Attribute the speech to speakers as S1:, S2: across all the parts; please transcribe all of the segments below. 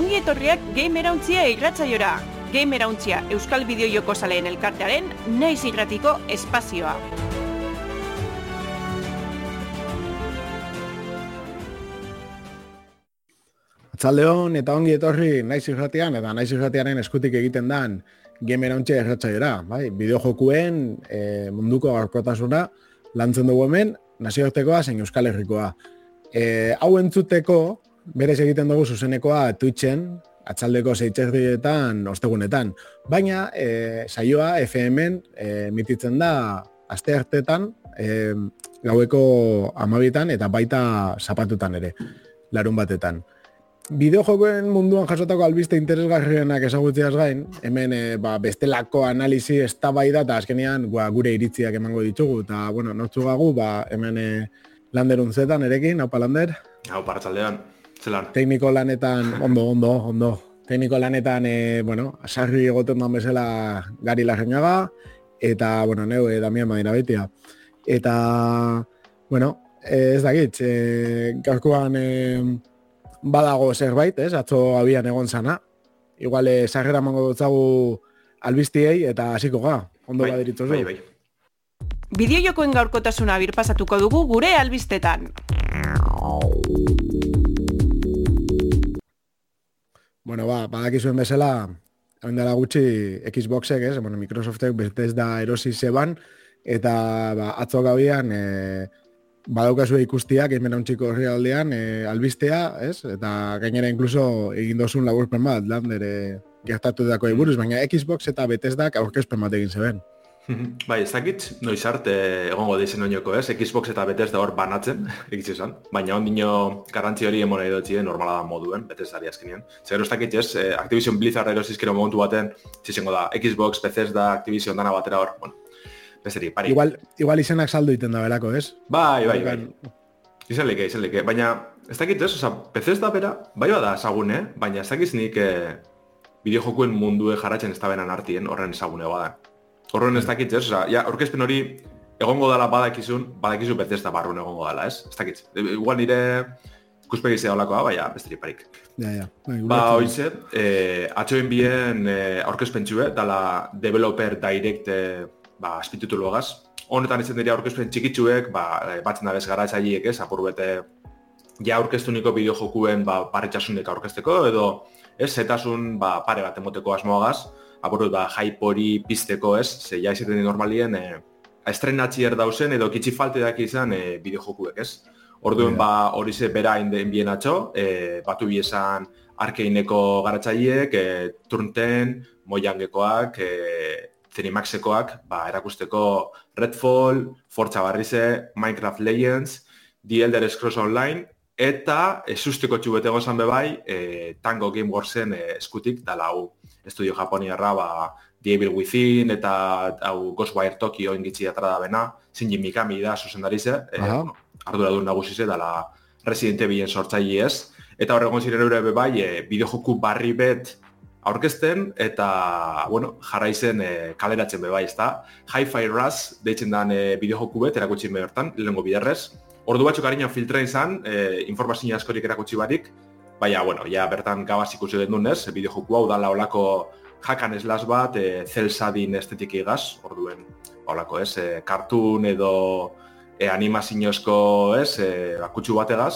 S1: Ongi etorriak Gamerauntzia irratzaiora. Gamerauntzia Euskal Bideojoko Zaleen elkartearen naiz irratiko espazioa.
S2: Atzaldeon eta ongi etorri naiz irratian eta naiz irratiaren eskutik egiten dan Gamerauntzia irratzaiora. Bai, bideojokuen e, munduko garkotasuna lantzen dugu hemen, nazioartekoa zein Euskal Herrikoa. E, hau entzuteko, berez egiten dugu zuzenekoa Twitchen, atzaldeko zeitzerdietan, ostegunetan. Baina, e, saioa FM-en e, mititzen da aste hartetan, e, gaueko amabitan eta baita zapatutan ere, larun batetan. Bideojokoen munduan jasotako albiste interesgarrienak ezagutzeaz gain, hemen e, ba, bestelako analizi eztabaida eta azkenean ba, gure iritziak emango ditugu. Eta, bueno, nortzu gagu, ba, hemen e, landerun zetan erekin, hau lander?
S3: Hau partzaldean, zelan.
S2: Tekniko lanetan, ondo, ondo, ondo. Tekniko lanetan, e, bueno, asarri egoten duan bezala gari larrenaga, eta, bueno, neu, e, Damian Madina betia. Eta, bueno, e, ez dakit, e, gaurkoan... E, badago zerbait, ez? Atzo abian egon zana. Igual eh sarrera mango dutzagu albistiei eta hasiko ga. Ondo bai, badiritzu
S3: bai, bai.
S1: Bideojokoen gaurkotasuna birpasatuko dugu gure albistetan.
S2: Bueno, ba, badakizuen bezala, hain dela gutxi Xboxek, ez? Bueno, Microsoftek betez da erosi zeban, eta ba, atzo gabian, eh, badaukazu ikustiak hemen horri aldean, e, albistea, ez? Eta gainera inkluso egin dozun laburpen bat, lan dere gertatu dako buruz, baina Xbox eta Bethesda aurkezpen bat egin zeben.
S3: bai, ez dakit, noiz arte egongo dizen oinoko, ez? Xbox eta Bethesda hor banatzen, egitze esan. Baina ondino garrantzi hori emona edo normala da moduen, Bethesda azkenean. Zer ez dakit, ez? Eh, Activision Blizzard erosizkero momentu baten, zizengo da, Xbox, Bethesda, Activision dana batera hor, bueno, Bezeri, pari.
S2: Igual, igual izenak saldu iten da berako, ez?
S3: Bai, bai, bai. Izan leke, izan leke. Baina, ez dakit ez, oza, PC ez da bera, bai bada esagun, eh? Baina ez dakit nik eh, bideojokuen mundue jarratzen ez da benan artien, horren esagune bada. Horren ez dakit ez, oza, ja, orkezpen hori egongo dala badakizun, badakizu PC ez da barrun egongo dala, ez? Ez dakit. Igual nire ikuspegi zea olakoa, baina besteri parik.
S2: Ja, ja.
S3: Bai, ba, oitze, eh, atxoen bien eh, aurkezpen txue, dala developer direct eh, ba, aspitutulo gaz. Honetan izan dira aurkezpen txikitsuek, ba, eh, batzen da bez gara etxaiek ez, apur bete ja aurkeztu niko bideo jokuen ba, paretxasunek aurkezteko, edo ez, zetasun ba, pare bat emoteko asmoagaz, apur ba, hype hori pizteko ez, ze ja izaten normalien, e, estrenatzi erdauzen edo kitsi falte daki izan e, bideo jokuek ez. Orduen ba, hori ze bera inden bien atxo, e, batu biesan arkeineko garatzaileek, e, turnten, moiangekoak, e, Zenimaxekoak, ba, erakusteko Redfall, Forza Barrize, Minecraft Legends, The Elder Scrolls Online, eta esusteko txubete gozan bebai, e, Tango Game Warsen e, eskutik, dala hau estudio japoniarra, ba, The Evil Within, eta hau Ghostwire Tokyo ingitzi atra da bena, Shinji Mikami da zuzendarize, e, bueno, ardura duen nagusize, dala Resident Evilen sortzaile ez, eta horregon ziren eure bebai, e, bideojoku barri bet, aurkezten eta bueno, jarraizen e, kaleratzen bebai, ezta? Hi-Fi Rush deitzen den e, bideojoku bet erakutsi bertan, lehengo biderrez. Ordu batzuk harina filtra izan, e, informazio askorik erakutsi barik, baina, bueno, ja bertan gabaz ikusi den dunez, bideojoku hau dala olako hakan eslas bat, e, zelsadin estetik igaz, orduen, olako ez, e, cartoon edo e, animaziozko ez, e, akutsu bat egaz,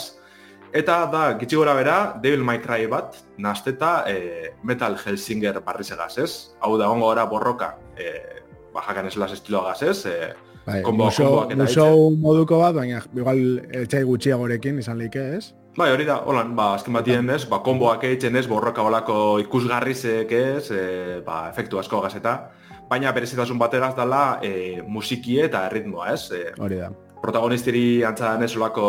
S3: Eta da, gitsi gora bera, Devil May Cry bat, nazteta e, Metal Hellsinger barriz egaz, ez? Hau da, ongo gara borroka, e, bajakan eslaz estilo egaz, ez? E,
S2: bai, kombo, muso, moduko bat, baina igual etxai gutxiagorekin izan leike, ez?
S3: Bai, hori da, holan, ba, azken batien, ez? Ba, komboak eitzen, ez? Borroka olako ikusgarrizek, ez? E, ba, efektu asko gazeta. Baina berezitasun bateraz dela e, musikie eta ritmoa, ez? E,
S2: hori da.
S3: Protagonistiri antzadan ez olako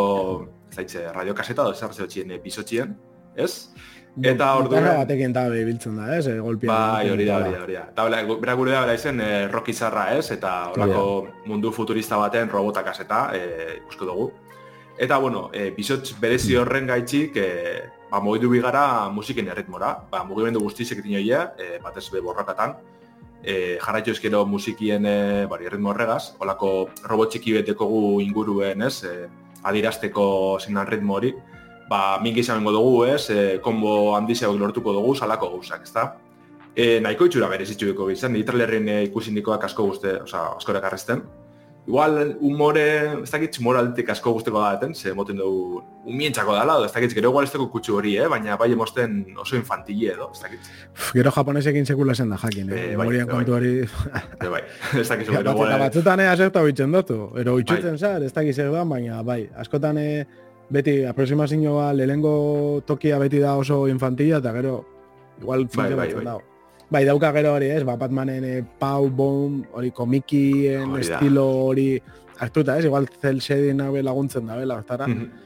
S3: zaitze, radio kaseta da, zer zeotxien epizotxien, ez?
S2: Eta ordu... Gitarra batekin eta behibiltzen da, ez? E, golpia.
S3: Bai, hori da, hori da, hori da. Eta bera gure da, bera izen, e, rock izarra, ez? Eta horako mundu futurista baten robota kaseta, e, ikusko dugu. Eta, bueno, e, bizotx berezi horren gaitxik, e, ba, mogidu bigara musiken erritmora. Ba, mugimendu guztizek dino ia, e, batez be borrakatan. E, jarraitu ezkero musikien e, bari, erritmo horregaz. Olako robot txiki beteko gu inguruen, ez? E, adirasteko zenan ritmo hori. ba, mingi izango dugu, ez, e, kombo handizeak lortuko dugu, salako gauzak, ezta? E, nahiko itxura berezitxueko bizan, nitralerren e, ikusin dikoak asko guzte, oza, asko ekarrezten. Igual, humore, ez dakit moraltik asko guzteko da eten, ze moten dugu umientzako dala, ez dakit, gero igual ez dugu kutsu hori, eh? baina bai emosten oso infantile edo, ez dakit.
S2: Gero japonesekin sekula zen da jakin, eh?
S3: Eh, bai, eh, bai.
S2: kontu hori...
S3: E, bai, ez dakit, gero
S2: eta
S3: igual...
S2: batzutan ea zerta bitzen dotu, ero
S3: Bai.
S2: itxutzen zar, ez dakiz zer baina bai, askotan eh, beti aproximazioa lehenengo tokia beti da oso infantila, eta gero igual
S3: Bai, bai, bai.
S2: dago. Bai, dauka gero hori, ez, bat Batmanen eh, Pau, Bom, hori komikien
S3: Hori
S2: estilo hori hartuta, ez, igual cel shading hau laguntzen da, bela, hortara.
S3: Mhm.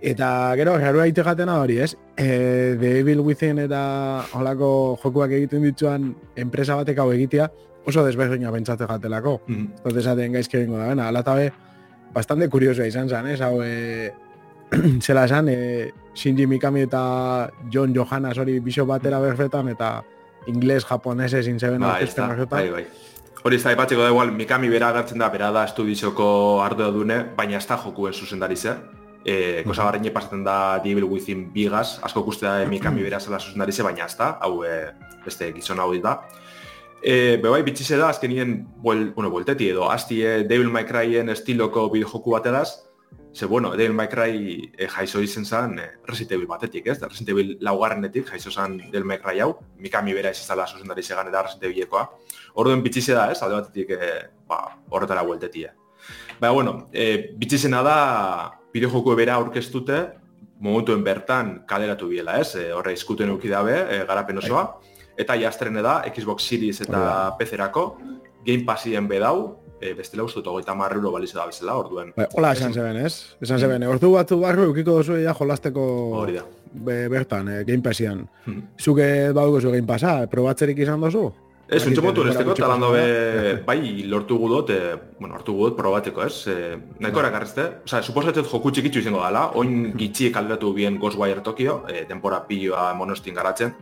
S2: Eta gero, gero aite jatena hori, ez? E, The Evil Within eta holako jokuak egiten dituan enpresa batek hau egitea, oso desberdina pentsate jatelako.
S3: Mhm.
S2: Entonces esaten gaizki egingo da, bena, ala eta be, bastante kuriosoa izan zen, ez? Hau, e, zela esan, e, Shinji Mikami eta John Johannes hori biso batera berfetan, eta ingles, japonese, zintzeben
S3: Bai, ez da, bai, bai. Hori ez da, ipatzeko da igual, Mikami bera agertzen da, bera da estudizioko ardura dune, baina ez da jokuen zuzendari ze. E, kosa barreine pasatzen da The Evil Within bigaz, asko ikuste da Mikami bera zela zuzendari ze, baina ez da, hau e, beste gizon hau da. E, be bai, bitxize da, azkenien, buel, bueno, buelteti edo, asti e, Devil May Cryen estiloko bideojoku bateraz, ze bueno, Devil May Cry e, jaizo izen zen e, Resident Evil batetik, ez? Da, Resident Evil laugarrenetik jaizo zen Devil May Cry hau, Mikami bera ez izala zuzendari zegan eta Resident Evilekoa. Orduen bitxize da, ez? Alde batetik, e, ba, horretara bueltetia. Baina, bueno, e, bitxizena da, bideojoku bera aurkeztute, momentuen bertan kaleratu biela, ez? E, horre izkuten euki dabe, e, garapen osoa. Eta jastrene da, Xbox Series eta PC-erako, Game Passien bedau, e, bestela uste dut hogeita marra euro balize da bezala, orduen.
S2: Bai, hola esan zeben, ez? Esan zeben, ordu batzu barru eukiko duzu ja jolasteko
S3: Hori da.
S2: be, bertan, eh, Game Passian.
S3: Mhm.
S2: Zuke baduko zu Game Passa, probatzerik izan dozu?
S3: Ez,
S2: Bai,
S3: untxe motu
S2: denbora
S3: esteko,
S2: gutxi
S3: talan dobe, bai, lortu gudot, e, bueno, hartu gudot probateko, ez? E, nahiko erakarrezte. Osa, suposatzen joku txikitzu izango dela, oin gitxi kaleratu bien Ghostwire Tokyo, e, denpora piloa monostin garatzen,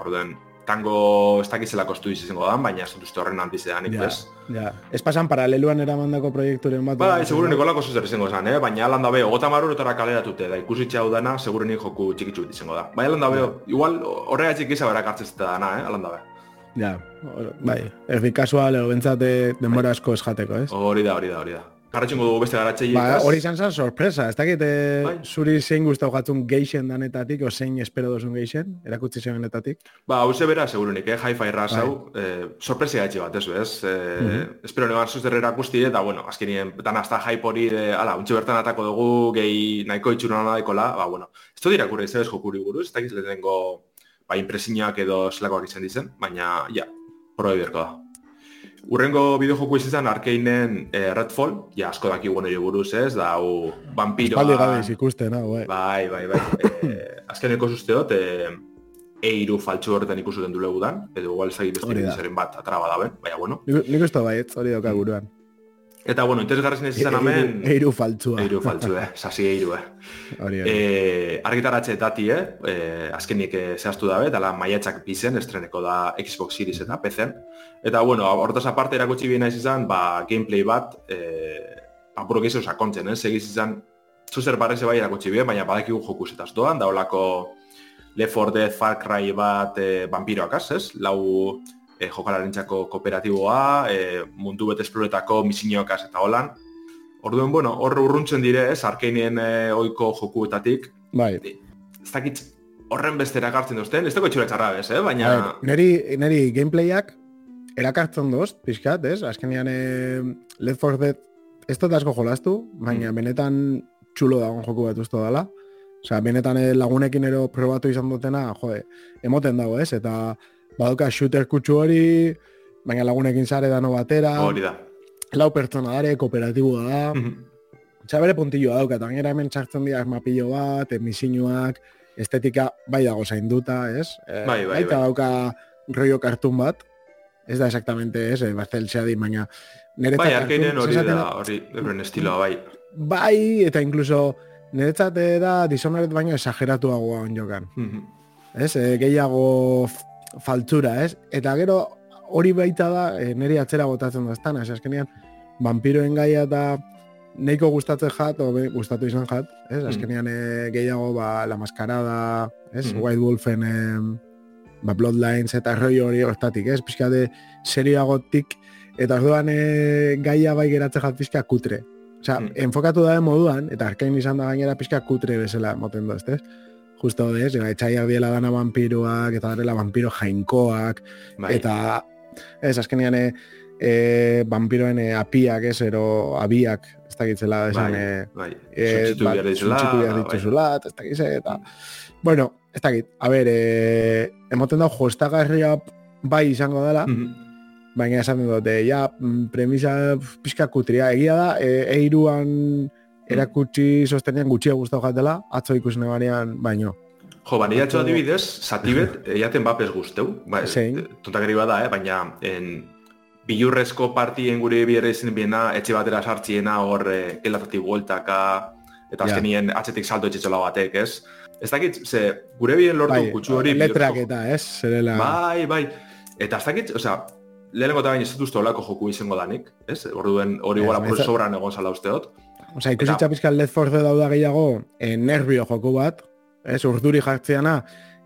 S3: orduen, tango ez dakizela kostu izango da, baina ez dut uste horren handizean,
S2: Ja,
S3: ez?
S2: ja. Ez pasan paraleluan eramandako proiekturen bat.
S3: Bai, seguru nikolako zuzer izango zen, eh? baina alan dabe, ogota marurotara kaleratute da, ikusitxe hau dana, seguru nik joku txikitzu izango da. Bai, alan dabe, igual horregatik izan berak hartzezte dana, eh? alan dabe.
S2: Ja, bai, erdi kasual, edo bentsate denbora asko ez jateko, ez?
S3: Hori da, hori da, hori da. Jarratxengo dugu beste garatxeiek,
S2: Ba, hori izan zen sorpresa, ez dakit eh,
S3: Bai.
S2: zuri zein guztau jatzun geixen danetatik, o zein espero dozun geixen, erakutsi zebenetatik.
S3: Ba, hau bera, segurunik, eh? Hi-Fi
S2: Bai.
S3: hau, eh, sorpresia gatxe bat, ez, ez? Eh,
S2: Mhm.
S3: Espero neban zuzter erakusti, eta, bueno, azkenien, dan hasta hype hori, eh, ala, untxe bertan atako dugu, gehi nahiko itxura nadaikola, ba, bueno, ez dut irakurri ez jokuri buruz, ez dakiz lehenengo, ba, impresiñak edo zelakoak izan dizen, baina, ja, probe berko da. Urrengo bideojoku izan Arkeinen eh, Redfall, ja, asko daki hori buruz, ez, da, hau, vampiroa...
S2: Espaldi gabe ikusten, hau, bai.
S3: Bai, bai, bai. eh, azkeneko dut, eh, eiru faltsu horretan ikusuten du legudan, edo igual zagi beste
S2: Hori da.
S3: bizaren bat atraba daben, baina bueno.
S2: Nik, nik uste bai, ez, hori dauka buruan.
S3: Eta bueno, interesgarrezen ez izan hemen,
S2: Eiru faltzua.
S3: eiru faltsu, eh, sasi eiru, eh.
S2: Hori, hori.
S3: Eh, argitaratxe dati, eh, eh, azkenik eh, zehaztu dabe, dala maiatzak bizen, estreneko da Xbox Series eta PC-en. Eta, bueno, hortaz aparte erakutsi bien naiz izan, ba, gameplay bat, eh, apuro gehiago sakontzen, eh, segiz izan, zuzer barreze bai erakutsi bien, baina badakigu jokusetaz doan, da holako Left 4 Dead Far Cry bat eh, vampiroakaz, ez? Lau eh, jokalarentzako kooperatiboa, eh, mundu bet esploretako misinioakaz eta holan. Orduen, bueno, hor urruntzen dire, ez, arkeinen eh, oiko jokuetatik,
S2: Bai,
S3: ez dakit horren bestera gartzen duzten, ez dago itxura txarra bez, eh? baina...
S2: Ver, neri, neri gameplayak erakartzen doz, pixkat, ez? Azkenean e, Left 4 Dead ez dut asko jolastu, baina
S3: Mm.
S2: benetan txulo dagoen joku bat usto dela. Osea, benetan eh, lagunekin ero probatu izan dutena, jode, emoten dago, ez? Eta badauka shooter kutsu hori, baina lagunekin zare dano batera,
S3: Hori da.
S2: lau pertsona dare, kooperatiboa da, Osea, bere puntilloa dauka, eta gainera hemen txartzen dira mapillo bat, emisinuak, estetika bai dago zainduta, ez? Eh,
S3: Bai, bai, bai.
S2: dauka rollo kartun bat, ez da exactamente, ez, eh, Bastel Shadi, baina nire
S3: Bai, arkeinen hori da, hori, euren estiloa, bai.
S2: Bai, eta incluso niretzat eh, da Dishonored baino esageratuagoa on jokan. Ez, e, gehiago faltzura, ez? Eta gero hori baita da, e, niri atzera botatzen da estana, azkenean, vampiroen gaia eta neiko gustatzen jat, o gustatu izan jat, ez?
S3: Mm.
S2: Azkenean eh, gehiago, ba, La Mascarada, ez?
S3: Mhm.
S2: White Wolfen, em, ba, Bloodlines eta rollo hori hortatik, ez? Pixka de serioagotik, eta orduan e, gaia bai geratzen jat pixka kutre. Osea,
S3: Mm.
S2: enfokatu da moduan, eta arkain izan da gainera pixka kutre bezala moten da, ez? Justo ez, eta etxaiak diela dana vampiroak, eta darela vampiro jainkoak,
S3: Bai.
S2: eta ez, azkenean e, e, vampiroen e, apiak, ez, ero abiak, ez dakitzela, esan,
S3: bai,
S2: e,
S3: bai.
S2: e,
S3: behar
S2: suntsitu behar
S3: bai.
S2: dituzula, ez dakit, ze, eta... Bueno, ez dakit, a ber, e, emoten da jostagarria bai izango dela,
S3: Mhm.
S2: baina esaten dute, ja, mm, premisa pixka kutria, egia da, e, eiruan erakutsi sostenean gutxia gustau jatela, atzo ikusi nebanean, baino.
S3: Jo, ba, nire atzo adibidez, satibet, eiaten bapes guzteu. Ba,
S2: Zein?
S3: Tontakeri bada, eh? baina en, bilurrezko partien gure bierre izan biena, etxe batera sartziena hor eh, gelatatik bueltaka, eta azkenien atzetik salto etxetxola batek, ez? Ez dakit, ze, gure bien lortu
S2: Bai,
S3: kutsu hori...
S2: letrak eta, ez, zerela...
S3: Bai, bai. Eta ez dakit, osea, lehenengo eta baina ez dut uste olako joku izango danik, ez? Orduen hori apur sobran egon zala usteot.
S2: Osa, ikusitza pizkan Left 4 Dead dauda gehiago, e, nervio joku bat, ez, urduri jartzeana,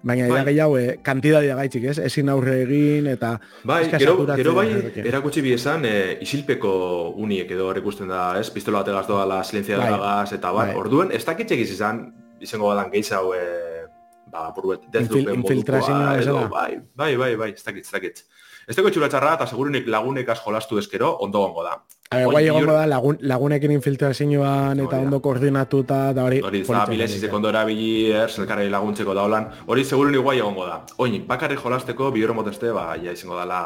S2: baina
S3: Bai.
S2: bai. gehiago, e, kantidadia gaitxik, ez, ezin aurre egin, eta...
S3: Bai, gero, gero bai, erakutsi bi esan, e, isilpeko uniek edo ikusten da, ez? Pistola bategaz doa la silencia
S2: Bai.
S3: de gas, eta bar,
S2: Bai.
S3: orduen, ez dakitxek izan, izango badan gehiago, e, ba, buruet,
S2: Infil- infiltrazioa
S3: modukoa, edo, bai, bai, bai, bai, ez dakit, ez dakit. Ez txura txarra, eta segurunik lagunekaz jolastu ezkero, ondo gongo da.
S2: Guai egongo da lagun, lagunekin infiltrazioan eta ondo koordinatuta, da hori...
S3: Hori, da,
S2: politxo.
S3: ondo erabili, er, zelkarri laguntzeko da holan, hori segurunik guai egongo da. Oin, bakarri jolasteko, bihoro moteste, ba, ja izango dala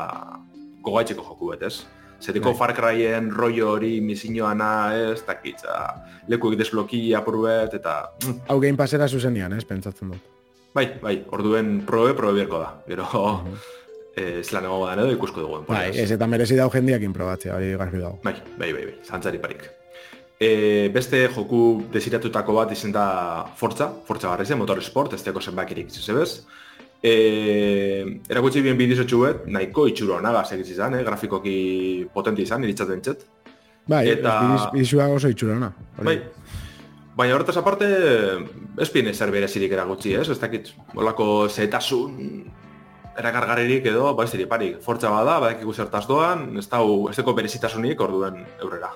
S3: gogaitxeko joku bet, ez? Zeriko
S2: Bai.
S3: Far Cryen rollo hori misioana, ez, takitza, lekuek desbloki apurbet, eta... mm,
S2: Hau Game Passera zuzenian, ez, pentsatzen dut.
S3: Bai, bai, orduen probe, probe bierko da. Gero, eh, zelan egongo da edo ikusko dugu.
S2: Bai, ez, eta merezi dau jendiakin probatzea, hori garbi dago.
S3: Bai, bai, bai, bai, zantzari parik. E, beste joku desiratutako bat izen da Forza, Forza barrezen, motorsport, ez teko zenbakirik zuzebez. E, erakutsi bien bidizotxu bet, nahiko itxuro naga segiz izan, eh? grafikoki potenti izan, iritzaten txet.
S2: Bai,
S3: Eta-
S2: bizua oso itxurona. hori.
S3: Bai. Baina horretaz aparte, ez pien ezer berezirik erakutsi, ez? Ez dakit, molako zetasun erakargarririk edo, ba ez diri parik. Fortza bada, badakiku zertaz doan, ez dau, ez deko berezitasunik orduen eurrera.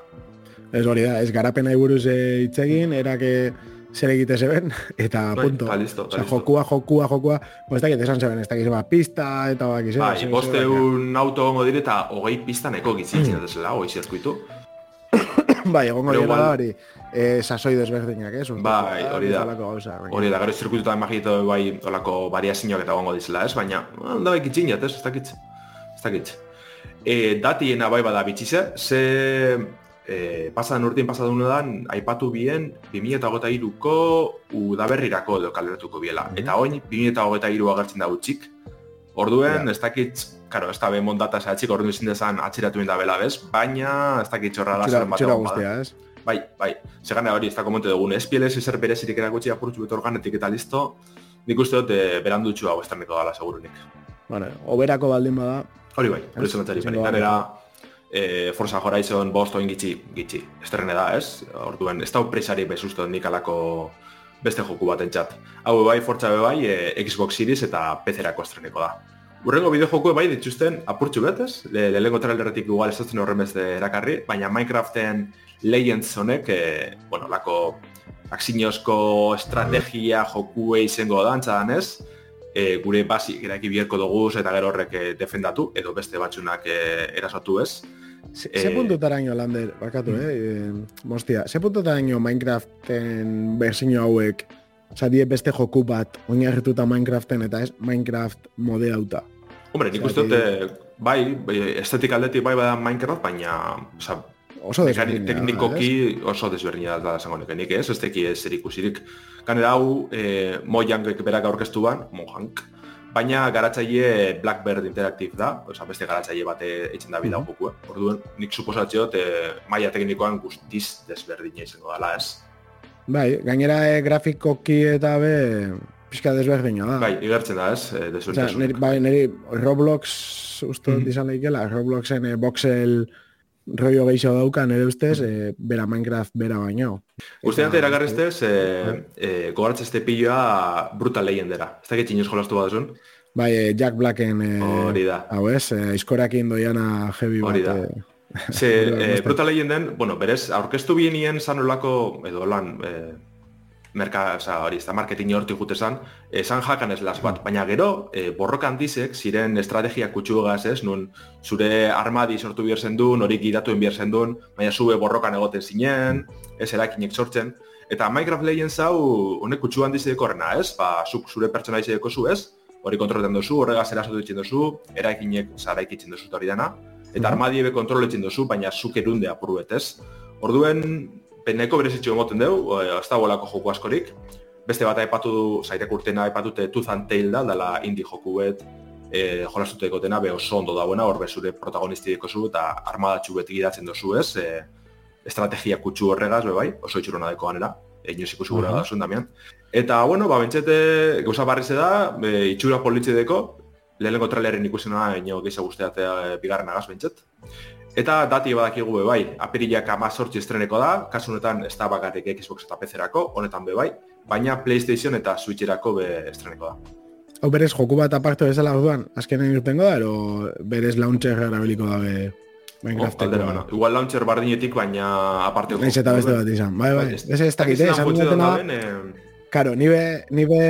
S2: Ez hori da, ez garapena buruz eh, hitz egin, erake zer egite zeben, eta
S3: Bai,
S2: punto.
S3: ta listo, ta
S2: Osea,
S3: listo.
S2: jokua, jokua, jokua, ez dakit esan zeben, ez dakit zeba pista, eta bak izan.
S3: Bai, bosteun auto gongo dire eta hogei pistaneko gizitzen mm. desela, hogei zirkuitu.
S2: bai, egongo dira
S3: igual-
S2: da eh, sasoi desberdinak, ez? Usteko,
S3: Bai, hori da. Hori da, gero zirkuituta imagito bai olako variazioak eta gongo dizela, ez? Baina, da bai kitzinat, ez? Ez dakit. Ez dakit. E, datiena bai bada bitxize, ze e, pasadan urtien pasadan unedan, aipatu bien 2008ko udaberrirako edo kaleratuko biela.
S2: Mhm.
S3: Eta oin, 2008 agertzen da utxik. Orduen,
S2: Ja.
S3: ez dakit, karo, ez da be mondata zehatzik, orduan ezin dezan atxeratu da bela bez, baina ez dakit txorra
S2: Txura,
S3: lazen bat bada.
S2: guztia, ez?
S3: Bai, bai. Zegane hori ez da komente dugun. Pielez ezer berezirik erakutsi apurtzu beto organetik eta listo. Nik uste dut e, berandutxu hau esterneko dala segurunik.
S2: Bueno, oberako baldin bada,
S3: Hori bai, hori
S2: da.
S3: Ganera, e, Forza Horizon bost oin gitxi, gitxi. Esterrene da, ez? Orduen, ez da presari bezusto nik alako beste joku bat entzat. Hau bai, Forza bai, e, Xbox Series eta PC-erako estreneko da. Urrengo bideojoku bai dituzten apurtxu betez, le, lehengo trailerretik igual ez dutzen horren beste erakarri, baina Minecraften Legends honek, e, bueno, lako aksiozko estrategia jokue izango dantza danez, e, gure basi eraki bierko dugu eta gero horrek e, defendatu, edo beste batzunak e, erasatu ez.
S2: Ze,
S3: Eh,
S2: ze puntutaraino, Lander, bakatu, eh? eh? Mostia, ze puntutaraino Minecraften berzino hauek, oza, die beste joku bat, oinarrituta Minecraften eta ez Minecraft modeuta.
S3: Hombre, nik uste dut, e, bai, bai, estetik aldetik bai bada Minecraft, baina, oza,
S2: Oso
S3: mekani-
S2: desberdina da,
S3: teknikoki oso desberdina da esango nuke nik, ez? Ez teki ez zer ikusirik. Ganera hau, e, Mojangek berak aurkeztu ban, Mojang, baina garatzaile Blackbird Interactive da, oza, beste garatzaile bate eitzen da bida
S2: Mhm.
S3: joku, eh? Orduan, nik suposatzeot, e, maila teknikoan guztiz desberdina izango dela, ez?
S2: Bai, gainera e, grafikoki eta be, pixka desberdina da.
S3: Bai, igertzen da, ez? E,
S2: Osea,
S3: desberdintasun.
S2: niri, bai, niri Roblox uste dut
S3: Mhm.
S2: izan lehikela, Robloxen e, voxel rollo gehiago daukan, ere ustez, e, bera Minecraft bera baino.
S3: Uste dante eragarreztez, e, e, gogoratzezte pilloa Brutal Legendera. Ez dakit inoz jolastu badazun?
S2: Bai, Jack Blacken... E,
S3: Hori da.
S2: Hau ez, e, izkorakin doiana heavy
S3: Hori da.
S2: bat. E,
S3: Ze, e, Brutal Legenden, bueno, berez, aurkeztu bienien zanolako, edo lan, e, merka, oza, hori, ez da marketing horti jute zan, esan jakan ez las bat, baina gero, e, borroka handizek, ziren estrategia kutsuegaz ez, nun zure armadi sortu bierzen duen, hori gidatuen bierzen duen, baina zube borrokan egoten zinen, ez erakinek sortzen, eta Minecraft Legends hau, honek kutsu handizeko horrena ez, ba, zuk zure pertsona izedeko zu ez, hori kontroletan dozu, horregaz erasotu ditzen dozu, eraikinek zaraikitzen dozu hori dana, eta armadi ebe kontroletzen dozu, baina zuk erunde apurruet ez. Orduen, peneko berezitxo emoten dugu, eh, ez da joku askorik. Beste bat aipatu du, zairek urtena aipatute Tooth and Tail da, dala indie joku bet, e, jolastuteko dena, be oso ondo dagoena, hor zure protagonisti zu, eta armadatxu beti gidatzen dozu ez, e, estrategia kutsu horregaz, be bai, oso itxurona deko ganera, inoz ikusi gura uh -huh. damian. Eta, bueno, ba, bentsete, gauza barrize da, be, itxura politxe deko, lehenengo trailerin ikusi noa, ino gehiago guzteatea e, bigarren agaz bentset. Eta dati badakigu be bai, apirilak amazortzi estreneko da, kasu honetan ez da bakarrik Xbox eta PC-erako, honetan be bai, baina PlayStation eta Switch-erako be estreneko da.
S2: Hau berez, joku bat aparte bezala orduan, azkenen irtengo da, ero berez launcher erabiliko da be Minecrafteko.
S3: Oh, Igual launcher bardinetik, baina aparte...
S2: Naiz eta beste bat izan, bai, bai, ez ez dakite, esan dutena... Karo, nibe... nibe...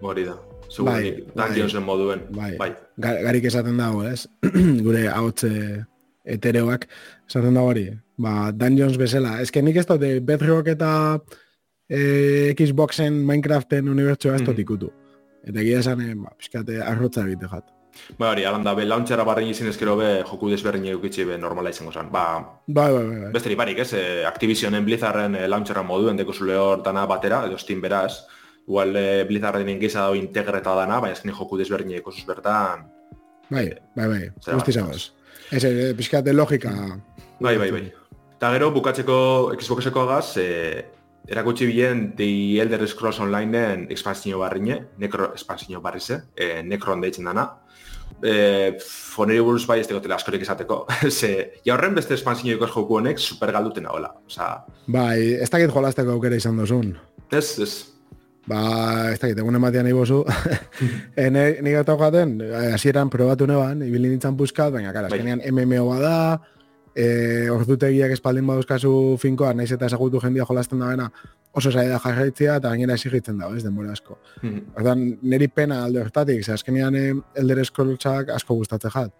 S3: Hori da. Zugurik, bai, Dungeonsen bai, moduen.
S2: Bai, bai. garik esaten dago, ez? Gure hautze etereoak esaten da hori. Ba, Dungeons bezala. Ez nik ez dut, Bedrock eta e, Xboxen Minecraften unibertsioa ez dut mm. ikutu. Eta egia esan, eh, ba, pixkate arrotza egite jat.
S3: Ba, hori, alan da, be, launchera barren izin ezkero be, joku desberrin eukitxe be normala izango zen. Ba,
S2: ba, ba, ba, ba.
S3: besteri barik, ez, eh, Activisionen Blizzarden eh, launchera moduen deko zule hor dana batera, edo Steam beraz. Igual eh, Blizzarden ingiza dago integreta dana, baina ezkin joku desberrin eko bertan.
S2: Bai, bai, bai, guzti zagoz. Ez, e, pixkate logika.
S3: Bai, bai, bai. Eta gero, bukatzeko Xboxeko agaz, e, erakutsi bilen The Elder Scrolls Onlineen expansio barrine, nekro expansio barrize, e, nekron deitzen dana. E, foneri buruz bai ez tegotela askorik esateko. Ze, ja horren beste expansio ikos joku honek super galduten nagoela. Osa...
S2: Bai, ez dakit jolazteko aukera izan dozun.
S3: Ez, ez.
S2: Ba, ez dakit, egun ematean nahi bozu. e, Nik gauta joaten, hasieran probatu neban, ibili nintzen puzkat, baina, kara, azkenean MMO bada, e, ordutegiak espaldin baduzkazu finkoa, naiz eta esagutu jendia jolasten da bena, oso zaila da jarraitzia, eta gainera exigitzen da, ez denbora asko. Mm Ordan, niri pena alde hortatik, ze azkenean eh, Elder Scrollsak asko gustatzen jat.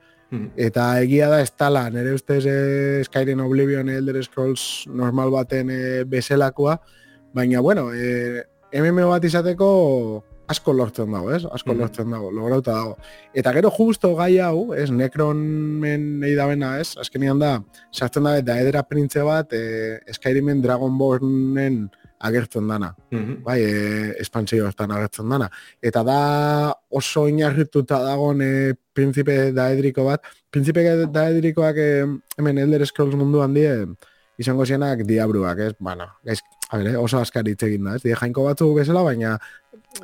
S2: Eta egia da ez tala, nire ustez e, Skyrim Oblivion Elder Scrolls normal baten e, bezelakoa, baina, bueno, e, MMO bat izateko asko lortzen dago, ez? Asko mm. lortzen dago, lograuta dago. Eta gero justo gai hau, ez? Necronmen nahi da bena, ez? Azkenian da, sartzen da, eta edera printze bat, e, Skyrimen Dragonbornen agertzen dana. Mm Bai, e, espansio hortan agertzen dana. Eta da oso inarrituta dagoen e, prinzipe daedriko bat. Prinzipe daedrikoak e, hemen Elder Scrolls munduan die, izango zienak diabruak, ez? Bueno, gaiz, a ver, oso askar hitz egin da, ez die jainko batzu bezala, baina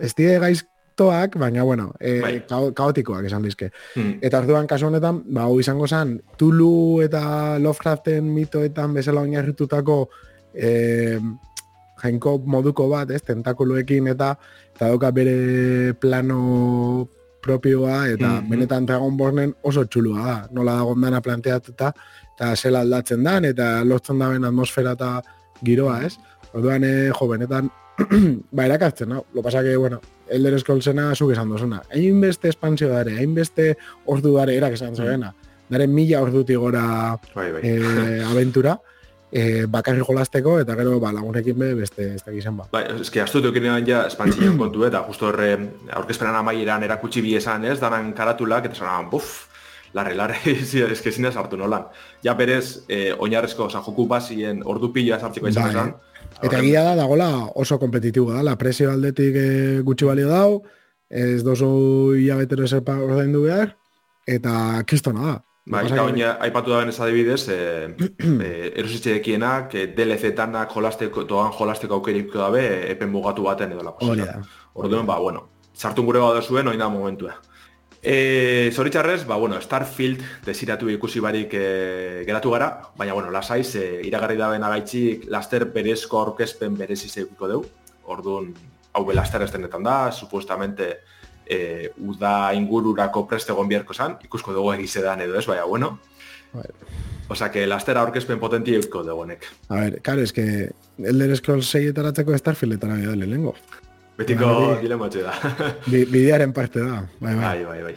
S2: ez die gaiztoak, baina bueno, e, bai. kaotikoak esan dizke. Hmm. Eta orduan kasu honetan, ba, izango zen, Tulu eta Lovecraften mitoetan bezala oinarritutako e, jainko moduko bat, ez, tentakuluekin eta eta doka bere plano propioa eta mm benetan Dragonbornen oso txulua da. Nola da gondana planteatuta eta zela aldatzen dan eta lortzen da atmosfera eta giroa, ez? Orduan, eh, jo, benetan, ba, erakartzen, no? Lo pasa que, bueno, Elder Scrollsena zuk esan dozuna. Hain beste espansio dare, hain beste ordu dare erak esan mm. zoena. Dare mila orduti gora bai, bai. Eh, aventura. Eh, bakarri jolasteko eta gero ba, lagunekin be beste ez da gizan ba.
S3: Bai, eske astu dut ekinean ja espantzion kontu eta justo horre aurkezpenan amaieran erakutsi bi esan ez, danan karatulak eta zanan, buf, larre, larre, eske zinez hartu nolan. Ja berez, eh, oinarrezko, oza, joku basien ordu pila sartzeko izan bai.
S2: Eta egia da, dagoela oso kompetitiboa da, la presio aldetik e, gutxi balio dau, ez dozu hilabetero eserpa ordaindu behar, eta kristona da.
S3: Ba, eta baina, aipatu da benez adibidez, e, e, erositxe dekienak, e, DLC-tanak jolasteko, toan jolasteko aukeriko dabe, epen mugatu baten edo la
S2: Hori da.
S3: Orduan, ba, bueno, sartu gure bada zuen, oin da momentua. E, zoritxarrez, ba, bueno, Starfield desiratu ikusi barik e, geratu gara, baina, bueno, lasaiz, e, iragarri daben agaitzik, laster berezko aurkezpen berezi zeukiko deu. Orduan, hau be estenetan da, supuestamente, e, uda ingururako preste egon biharko zan, ikusko dugu egizedan edo ez, baina, bueno.
S2: Bai.
S3: Osa, que laster aurkezpen potenti eusko dugu honek.
S2: A ver, claro, es que Elder Scrolls 6 etaratzeko Starfieldetara bida lehengo.
S3: Betiko dilematxe da.
S2: Bi, bidearen parte da. Bai, bai.
S3: Bai, bai, bai.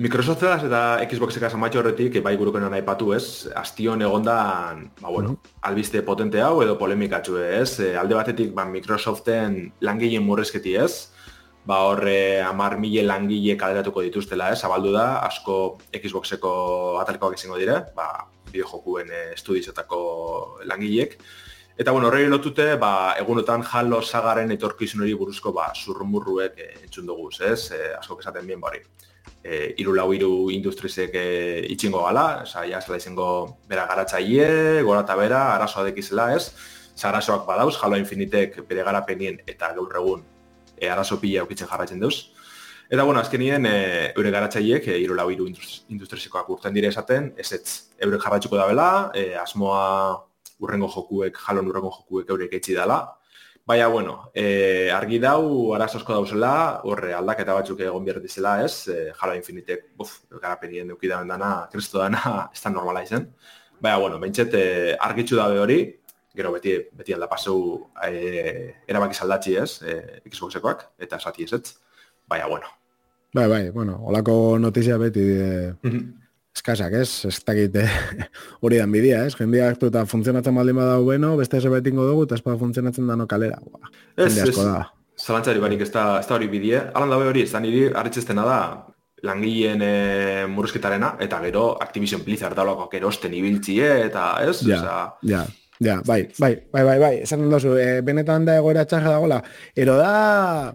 S3: Microsoft eta Xboxek asamatxo horretik, bai guruken nahi patu ez, astion egondan, ba, bueno, albiste potente hau edo polemikatxu ez, e, alde batetik ba, Microsoften langileen murrezketi ez, ba horre amar mile langile kaleratuko dituztela ez, zabaldu da, asko Xboxeko atalekoak izango dire, ba, bideojokuen e, estudizetako langileek, Eta bueno, horrei lotute, ba, egunotan jalo sagaren etorkizun hori buruzko ba, zurrumurruek e, entzun dugu, ez? E, asko esaten bien bari. E, iru lau iru industrizek e, itxingo gala, oza, ja, zela izango bera garatzaile, gora eta bera, arazoa dekizela, ez? Zarazoak badauz, jalo infinitek bere garapenien eta gaur egun e, arazo pila eukitzen jarraitzen duz. Eta, bueno, azkenien, e, eure garatzaileek, e, iru lau iru industrizikoak urten dire esaten, ez ez, eure jarraitzuko da bela, e, asmoa urrengo jokuek, jalon urrengo jokuek eurek etxi dela. Baina, bueno, e, argi dau, arazozko dauzela, horre aldaketa batzuk egon behar dizela, ez? E, Halo Infinitek, buf, garapenien eukidaben dana, kristo dana, ez da normala izen. Baina, bueno, bentset, e, argitzu dabe hori, gero beti, beti alda paseu e, erabaki saldatzi ez, e, Xboxekoak, eta esati ez ez. Baina, bueno.
S2: Bai, bai, bueno, olako notizia beti e, eskasak, ez? Ez dakit eh, hori dan bidia, ez? Jendia hartu eta funtzionatzen baldin badau bueno, beste ez betingo dugu, eta espada funtzionatzen dano kalera. Ba,
S3: Ez, ez,
S2: da.
S3: zalantzari barik ez da, ez da hori bidie. Alan dabe hori, ez da niri harritzestena da, langileen e, murrizketarena, eta gero Activision Blizzard daulako erosten ibiltzie, eta ez?
S2: Ja,
S3: Osea,
S2: ja, ja, bai, bai, bai, bai, bai, esan dozu, e, benetan da egoera txarra dagoela, ero da,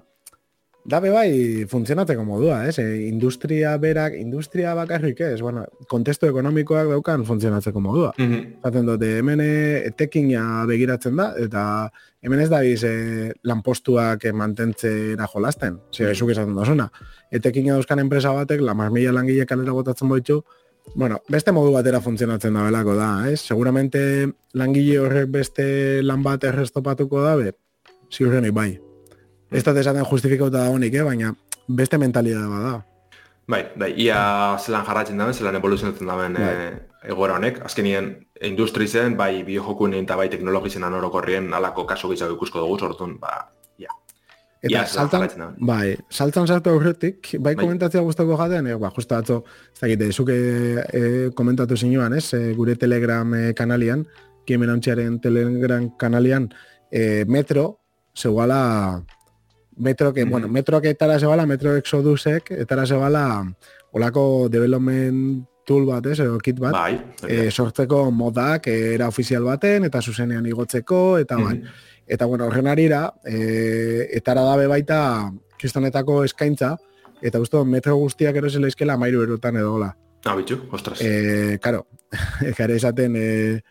S2: da be bai funtzionatzeko modua, ez? E, industria berak, industria bakarrik ez, bueno, kontestu ekonomikoak daukan funtzionatzeko modua.
S3: mhm.
S2: Zaten dute, hemen e, etekina begiratzen da, eta hemen ez da biz e, lanpostuak e, mantentzera jolasten, ze, esuk esaten dozuna. Etekina dauzkan enpresa batek, lamar mila langile kalera botatzen boitzu, bueno, beste modu batera funtzionatzen da belako da, ez? Seguramente langile horrek beste lan bat errestopatuko dabe, ziurrenik bai. Ez da esaten justifikauta da honik, eh? baina beste mentalidad bada.
S3: Bai, bai, ia zelan jarratzen daben, zelan evoluzionatzen daben
S2: Bai.
S3: e, egoera honek. Azkenien, industri zen, bai biojokunen eta bai teknologizen anorokorrien alako kaso gitzago ikusko dugu, sortun, ba, ja.
S2: Eta
S3: Ia,
S2: saltan, bai, saltan sartu aurretik, bai,
S3: Bai.
S2: komentatzea gustoko jaten, eh, ba, justa atzo, ez dakit, zuke eh, komentatu zinuan, ez, eh, gure Telegram eh, kanalian, Gamer Hauntziaren Telegram kanalian, eh, Metro, zegoala, Metro, que,
S3: Mhm.
S2: bueno, Metroak etara zebala, Metro Exodusek, etara zebala, olako development tool bat, ez, edo kit bat,
S3: Bai,
S2: e, sortzeko modak eh, era ofizial baten, eta zuzenean igotzeko, eta bai.
S3: Mhm.
S2: Eta bueno, horren arira, e, etara dabe baita kristonetako eskaintza, eta dut metro guztiak erosi leizkela amairu erotan edo hola.
S3: Ah, bitxu, ostras.
S2: E, karo, kare esaten, e,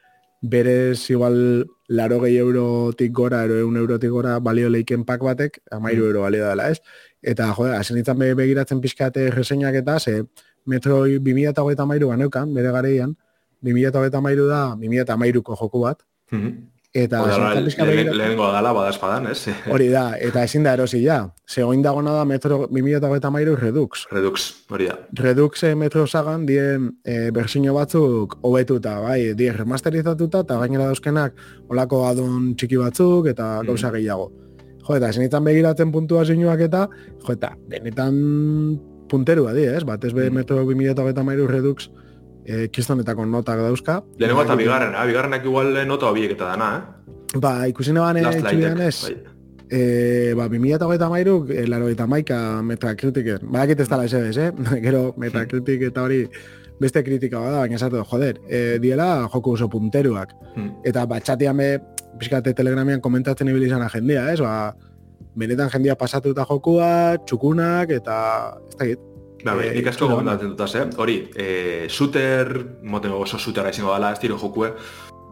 S2: berez igual laro gehi eurotik gora, ero eun eurotik gora balio leiken pak batek, amairu euro balio dela, ez? Eta, jode, hasi nintzen be- begiratzen pixkate reseñak eta, ze metro 2008 amairu ganeukan, bere gareian, 2008 amairu da, 2008 ko joku bat,
S3: Mhm.
S2: Eta
S3: da,
S2: begiratzen-
S3: lehenengo dala, bada espadan, ez?
S2: Hori da, eta ezin da erosi ja. Zegoin dagona da metro 2008 Redux.
S3: Redux, hori da.
S2: Redux eh, metro sagan dien e, bersino batzuk hobetuta, bai, die remasterizatuta eta gainera dauzkenak olako adon txiki batzuk eta
S3: Mm.
S2: gauza gehiago. Jo, eta zenitan begiratzen puntua zinuak eta, jo, eta benetan punterua di, ez? Batez be
S3: Mm.
S2: metro 2008 Redux e, kristonetako notak dauzka.
S3: Lehenengo eta
S2: Bai,
S3: bigarrena, bigarrenak igual nota hobiek eta dana, eh?
S2: Ba, ikusi neban
S3: Last
S2: etxubian
S3: Lightek,
S2: ez. E, ba, 2008 mairu, e, laro eta maika metakritiken. Badakit ez dala SBS, eh? Gero metakritik eta hori beste kritika bada, baina esatu, joder, e, diela joko oso punteruak.
S3: Hmm.
S2: Eta batxatean be, pixkate telegramian komentatzen ibili izan jendia, ez? Ba, benetan jendia pasatuta jokua, txukunak, eta ez dakit.
S3: Ba, bai,
S2: Eh,
S3: nik asko gomendatzen dutaz, eh? Hori, eh, shooter, moten oso shootera izango dela, ez tiro jokue,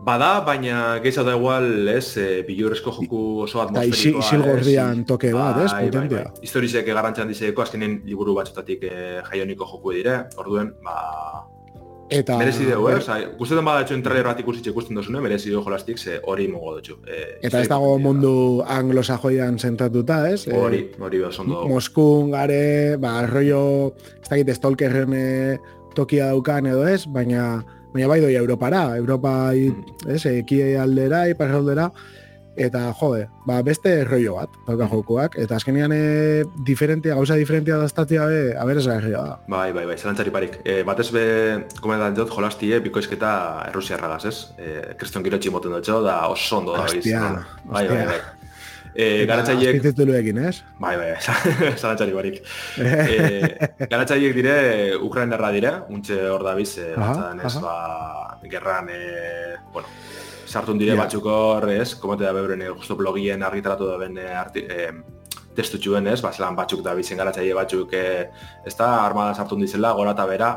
S3: Bada, baina gehiago da igual, ez, e, bilurrezko joku oso atmosferikoa.
S2: Eta isil gordian toke bat, ez,
S3: bai, bai,
S2: potentia.
S3: bai. Historizek garantzian dizeko, azkenen liburu batzutatik e, jaioniko joku dire, orduen, ba...
S2: Eta...
S3: Merezi dugu, eh? Osa, guztetan bada etxoen trailer bat ikusitxe ikusten dozune, merezi dugu jolastik, ze hori mongo dutxu. E,
S2: Eta ez dago mundu anglosajoian zentratuta, ez?
S3: Eh, Hori, hori behar zondo.
S2: Moskun, gare, ba, rollo, ez dakit stalkerren eh, tokia daukan edo ez, baina baina bai doi Europara, Europa,
S3: Mm.
S2: ez, ekie aldera, ipasaldera, eta jode, ba, beste rollo bat, dauka jokuak, eta azkenean e, diferentia, gauza diferentia daztatzea be, aberesgarria da.
S3: Bai, bai, bai, zelantzari parik. E, batez be, komentan dut, jolastie, bikoizketa errusiarragaz, ez? E, Kriston girotxi moten dutxo, da oso ondo da.
S2: Hostia,
S3: bai, bai, bai. E, garatzaiek,
S2: Azpitituluekin, ez?
S3: bai, bai, zelantzari barik. e, garatzaiek dire, Ukrainarra dire, untxe hor da biz, e, ez, ba, gerran, e, bueno, sartun dire
S2: Ja.
S3: batzuk hor, ez, komete da beuren, justo blogien argitaratu da ben, arti, e, testutxuen, ez, ba, zelan batzuk da bizen garatzaile batzuk, e, ez da, armadan sartun dizela, gora eta bera,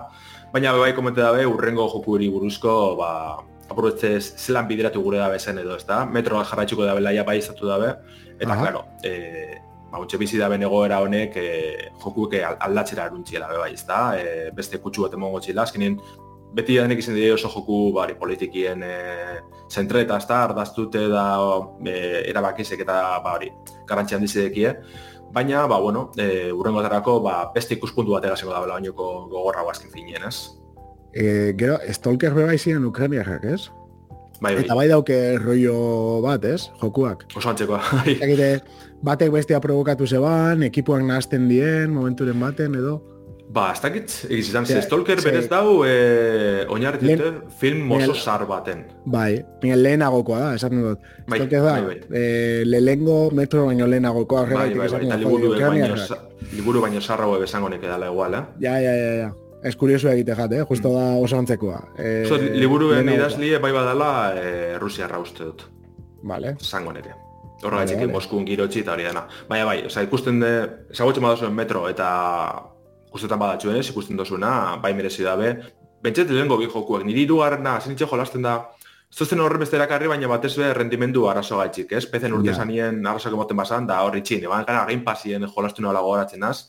S3: baina bai komente dabe, urrengo jokuri buruzko, ba, apurretze zelan bideratu gure dabe zen edo, ez da, metroa jarraitzuko dabe, laia bai izatu dabe, eta,
S2: Aha.
S3: claro, e, ba, untxe bizi daben egoera honek e, jokuek al- aldatzera eruntziela be bai, ez da, e, beste kutsu bat emongo txila, azkenien beti denek izan dira oso joku bari, politikien e, zentre eta ez da, ardaztute da e, erabakizek eta ba, hori, garantzian dizedekie, baina, ba, bueno, e, urrengo atarako, ba, beste ikuspuntu bat egazengo da bela bainoko gogorra guazkin finien, ez?
S2: E, gero, Stalker be bai ziren Ukrainiarrak, ez?
S3: Bai, bai,
S2: Eta bai dauke rollo bat, ez? Jokuak.
S3: oso antzekoa, bai.
S2: Batek bestia provokatu zeban, ekipuak nahazten dien, momenturen baten, edo.
S3: Ba, ez dakit, egiz izan,
S2: Ja,
S3: ze Stalker berez dau, e, oinarritu
S2: Lehen-
S3: dute film oso zar baten.
S2: Bai, mien lehenagokoa da, esan dut.
S3: Bai,
S2: Stalker da,
S3: bai, bai.
S2: e, lehengo metro baino lehenagokoa
S3: Bai, bai, bai,
S2: esaten
S3: eta liburu baino, liburu baino zarrago besango nek edala igual, eh?
S2: Ja, ja, ja, ja. Ez kuriosu egite jate, eh? justo da oso antzekoa. E,
S3: Oso, liburuen
S2: lehenagokoa.
S3: idazlie bai badala e, Rusiarra uste dut,
S2: Vale.
S3: zango neke. Horregatik
S2: Vale, vale.
S3: Moskun girotxi eta hori dena. Baina bai, oza, ikusten de, ezagutzen badazuen metro eta guztetan badatxuen ez, ikusten dozuna, bai merezi dabe. Bentset lehenko bi jokuek, niri irugarrena, zenitxe jolasten da, ez duzten horren beste erakarri, baina batez be rendimendu arazo gaitxik, ez? Pezen urte
S2: Ja.
S3: zanien arazoak emoten basan, da horri txin, eban gana Game Passien jolastu nola gogoratzen az,